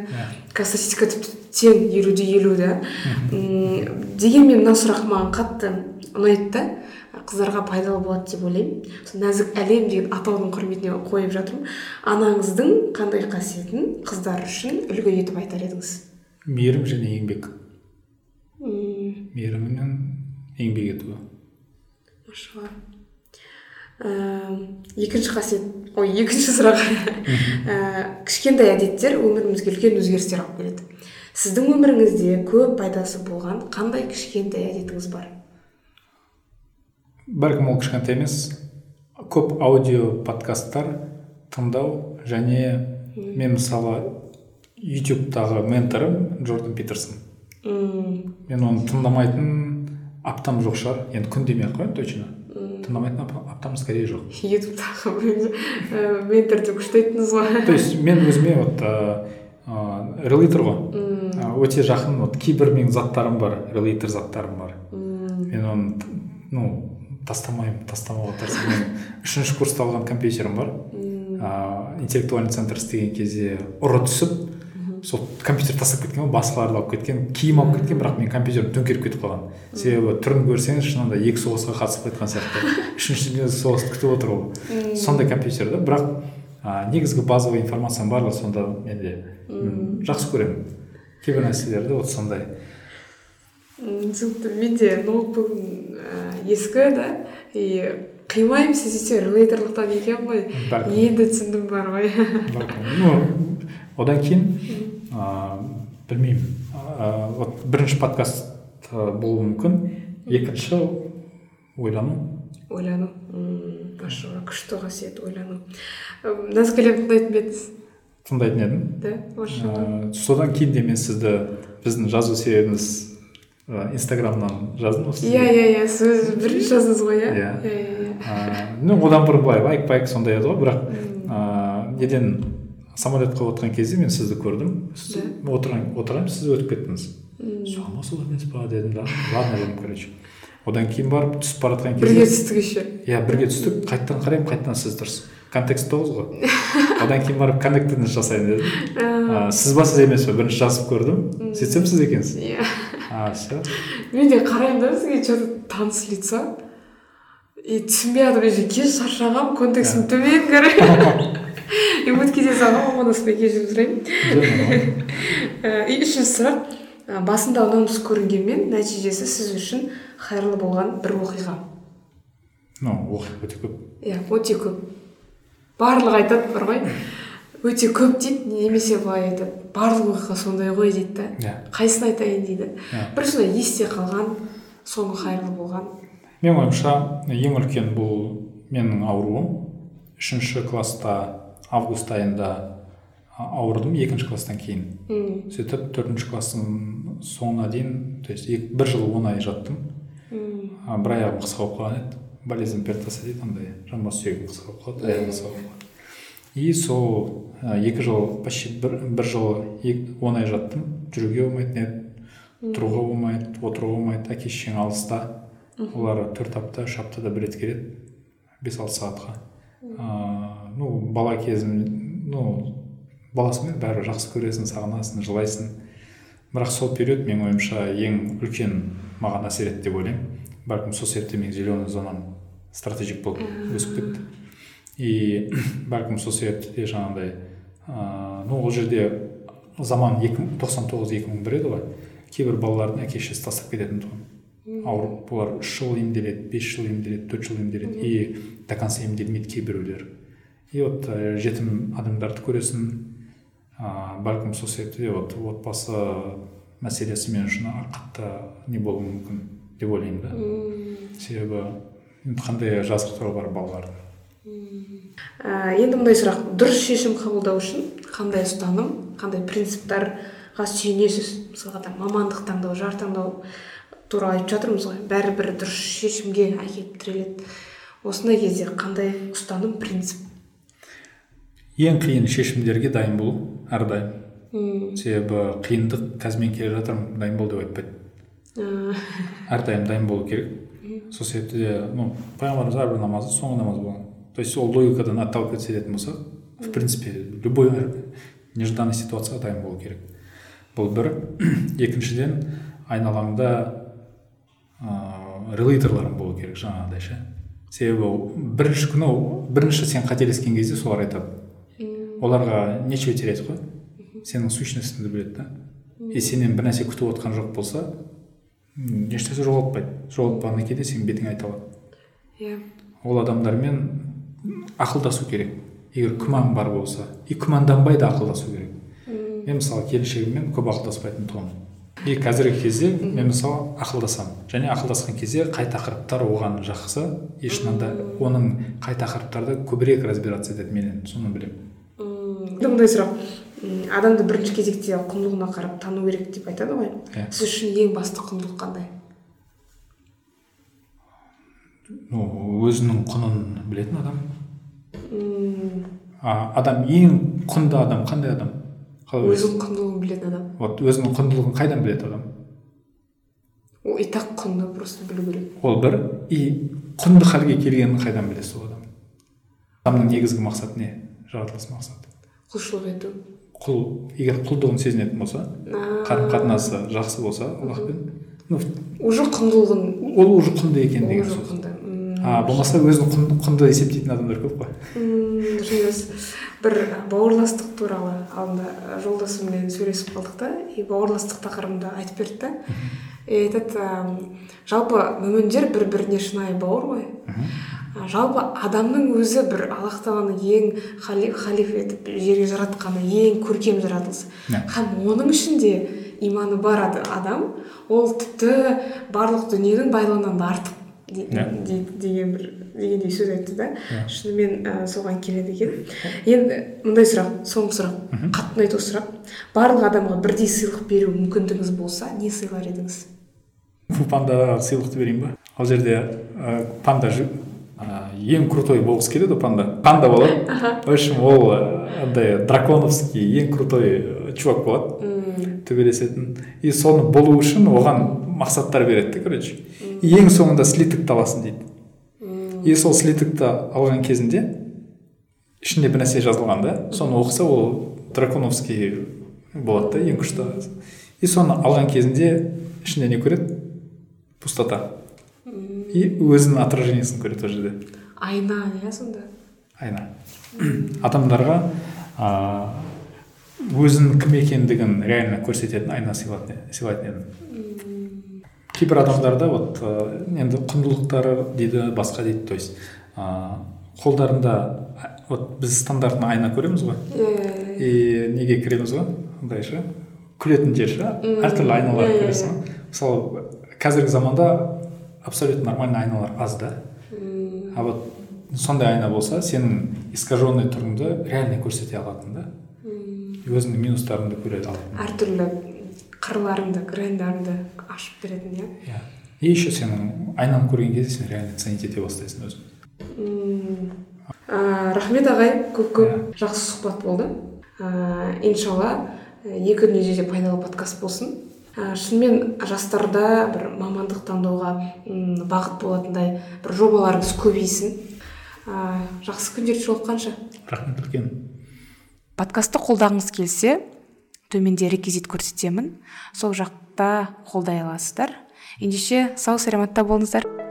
Қазір статистика тіпті тең елуде елу да. Дегенмен мына сұрақ маған қатты ұнайды да қыздарға пайдалы болады деп ойлаймын. Сол нәзік әлем деген атаудың құрметіне қойып жатырмын. Анаңыздың қандай қасиетін қыздар үшін үлгі етіп айтар едіңіз? Мейірім және еңбек. М, мейірімі мен еңбек етуі машалла Ә, екінші қасиет ой екінші сұрақ Ә, кішкентай әдеттер өмірімізге үлкен өзгерістер алып келеді. Сіздің өміріңізде көп пайдасы болған қандай кішкентай әдетіңіз бар? Бәлкім ол кішкентай емес. Көп аудио подкасттар тыңдау және мен мысалы ютубтағы менторым джордан питерсон. Мен оны тыңдамайтын аптам жоқ шығар. Енді күн демей ақ қояйын точно. Тыңдамайтын ап- аптам скорее жоқ. Ютубтағы ментор деп күшті айттыңыз ғой. То есть мен өзіме вот ыыы релейтер ғой. Өте жақын вот кейбір менің заттарым бар релейтер заттарым бар. Мен оны ну тастамаймын тастамауға тырысамын. Үшінші курста алған компьютерім бар. Ыыы интеллектуальный центр істеген кезде ұры түсіп сол компьютер тастап кеткен ғой басқаларды алып кеткен киім алып кеткен бірақ менің компьютерім төңкеріп кетіп қалған себебі түрін көрсеңіз шынында екі соғысқа қатысып қайтқан сияқты. Үшінші дүниежүзілік соғысты күтіп отыр ол. Сондай компьютер да бірақ ә, негізгі базовый информацияның барлығы сонда менде жақсы көремін. Кейбір нәрселерді вот сондай. Түсінікті. Менде ноутбугым ә, ескі да? И қимаймын сөйтсе релейтерлықтан екен ғой. Енді түсіндім бар ғой. Ну одан кейін ыыы білмеймін. Ыыы вот бірінші подкаст болуы мүмкін. Екінші ойлану. Ойлану. Машалла күшті қасиет ойлану. Назгүл тыңдайтын ба едіңіз? Тыңдайтын едім. Да машалла содан кейін де мен сізді біздің жазу себебіміз инстаграмнан жаздым осы иә иә иә сіз бірінші жаздыңыз ғой иә? Иә. Иә ну одан бұрын былай байк байк сондай еді ғой бірақ ыыы неден самолетқа отырған кезде мен сізді көрдім. Сіз отырған отырғанмын сіз өтіп кеттіңіз. Соған сол емес па дедім да ладно дедім короче. Одан кейін барып түсіп бара жатқан кезде бірге түстік еще. Иә бірге түстік. Қайтадан қараймын қайтадан сіз тұрсыз. Контекст тоғыз ғой. Одан кейін барып коннектедіңіз жасайын дедім. Сіз ба сіз емес па бірінші жазып көрдім. Сөйтсем сіз екенсіз. Иә. А все. Мен де қараймын да сізге че то таныс лицо и түсінбей жатырмын уже кеш шаршағанмын контекстім төмен короче. и ұмытып кете салғанмын амандаспай кешірім сұраймын. И үшінші сұрақ. Басында ұнамсыз көрінгенмен нәтижесі сіз үшін қайырлы болған бір оқиға. Ну оқиға өте көп. Иә өте көп. Барлығы айтады бар ғой. Өте көп дейді немесе былай айтады. Барлық оқиға сондай ғой дейді да. Иә. Қайсысын айтайын дейді. Бір сондай есте қалған соңы қайырлы болған. Менің ойымша ең үлкен бұл менің ауруым үшінші класста август айында ауырдым екінші класстан кейін. Мм сөйтіп төртінші класстың соңына дейін то есть бір жыл он ай жаттым. Мм бір аяғым қысқа болып қалған еді. Болезнь пертаса дейді андай жамбас сүйегім қысқа болып қалады аяғым қысқа болып қалады. И сол екі жыл почти бір, бір жыл он ай жаттым. Жүруге болмайтын еді тұруға болмайды отыруға болмайды. Әке шешең алыста олар төрт апта үш аптада бір рет келеді. Бес алты сағатқа ыыы ну бала кезім ну баласың ғой бәрібір жақсы көресің сағынасың жылайсың. Бірақ сол период менің ойымша ең үлкен маған әсер етті деп ойлаймын. Бәлкім сол себептен мен зеленый зонам стратегик болып өсіп кетті. И бәлкім сол себепті де жаңағыдай ыыы ну ол жерде заман екі тоқсан тоғыз екі мың бір еді ғой. Кейбір балалардың әке шешесі тастап кететін тұғын. Ауырып олар үш жыл емделеді бес жыл емделеді төрт жыл емделеді. И до конца емделмейді кейбіреулері и вот жетім адамдарды көресің. Ыыы бәлкім сол себепті де вот отбасы мәселесі мен үшін қатты не болуы мүмкін деп ойлаймын да. Себебі қандай жазықтығы бар балалардың ә, енді мындай сұрақ. Дұрыс шешім қабылдау үшін қандай ұстаным қандай принциптарға сүйенесіз? Мысалға там мамандық таңдау жар таңдау туралы айтып жатырмыз ғой. Бәрібір дұрыс шешімге әкеліп тіреледі. Осындай кезде қандай ұстаным принцип? Ең қиын шешімдерге дайын болу әрдайым. Себебі қиындық қазір мен келе жатырмын дайын бол деп айтпайды. Әрдайым дайын болу керек. Сол себепті де ну пайғамбарымыз әрбір намазы соңғы намаз болған. То есть ол логикадан отталкиваться ететін болсақ в принципе любой нежданный ситуацияға дайын болу керек. Бұл бір. Екіншіден айналаңда ыыы релейторларың болу керек жаңағыдай ше. Себебі бірінші күні бірінші сен қателескен кезде солар айтады. Оларға нечего терять қой? Сенің сущностіңді біледі да. И сенен бір нәрсе күтіп отқан жоқ болса ешнәрсе жоғалтпайды. Жоғалтпағаннан кейін де сенің бетіңе айта алады. Иә. Ол адамдармен ақылдасу керек. Егер күмән бар болса и күмәнданбай да ақылдасу керек. Мен мысалы келіншегіммен көп ақылдаспайтын тұғынмын. И қазіргі кезде мен мысалы ақылдасамын. Және ақылдасқан кезде қай тақырыптар оған жақсы и шынында оның қай тақырыптарда көбірек разбираться етеді менен. Соны білемін. Мындай сұрақ. Адамды бірінші кезекте құндылығына қарап тану керек деп айтады ғой. Иә. Сіз үшін ең басты құндылық қандай? Ну өзінің құнын білетін адам. Мм а, адам ең құнды адам қандай адам? Қалай өзінің құндылығын білетін адам. Вот өзінің құндылығын қайдан біледі адам? Ол и так құнды просто білу керек. Ол бір и құнды халге келгенін қайдан біледі сол адам? Адамның негізгі мақсаты не? Жаратылыс мақсаты. Құлшылық ету. Құл егер құлдығын сезінетін болса қарым қатынасы жақсы болса аллахпен ну уже құндылығын ол уже құнды екен деген сөз. а болмаса өзін құнды, құнды есептейтін адамдар көп қой. Мм дұрыс бір бауырластық туралы алдында жолдасыммен сөйлесіп қалдық та и бауырластық тақырыбында айтып берді да и айтады м, жалпы мүміндер бір біріне шынайы бауыр ғой. А жалпы адамның өзі бір аллах тағаланың ең хали- халиф етіп жерге жаратқаны ең көркем жаратылыс һәм оның ішінде иманы бар адам ол тіпті барлық дүниенің байлығынан да артық деген бір дегендей сөз айтты да. Шынымен ә, соған келеді екен. Енді мындай сұрақ соңғы сұрақ. Қатты ұнайды осы сұрақ. Барлық адамға бірдей сыйлық беру мүмкіндігіңіз болса не сыйлар едіңіз? Пандаға сыйлықты берейін ба? Ол жерде ә, панда ең крутой болғысы келеді ғой панда. Панда болады. В общем ол андай драконовский ең крутой чувак болады. Төбелесетін. И соны болу үшін оған мақсаттар береді короче. Ең соңында слитокты аласың дейді. И сол слитокты алған кезінде ішінде бір нәрсе жазылған да. Соны оқыса ол драконовский болады да ең күшті. И соны алған кезінде ішінде не көреді? Пустота. И өзінің отражениесін көреді ол жерде айна иә сонда? Айна. Адамдарға ә, өзінің кім екендігін реально көрсететін айна сыйлайтын едім. Кейбір адамдарда вот енді құндылықтары дейді басқа дейді то есть ә, қолдарында вот біз стандартный айна көреміз ғой. Иә. и неге кіреміз ғой? Андай ше күлетін жер ше әртүрлі айналар көресің мысалы қазіргі заманда абсолютно нормальный айналар аз да. А вот сондай айна болса сенің искаженный түріңді реально көрсете алатын да. Өзіңнің минустарыңды көре алатын. Әртүрлі қырларыңды грандарыңды ашып беретін иә? Иә. И еще сенің айнаны көрген кезде сен реально ценить ете бастайсың өзіңді рахмет ағай. Көп көп жақсы сұхбат болды. Ыыы иншалла екі дүниеде де пайдалы подкаст болсын. Ә, шынымен жастарда бір мамандық таңдауға бағыт болатындай бір жобаларыңыз көбейсін ә, жақсы күндерде жолыққанша рахмет үлкен. Подкастты қолдағыңыз келсе төменде реквизит көрсетемін. Сол жақта қолдай аласыздар. Ендеше сау саламатта болыңыздар.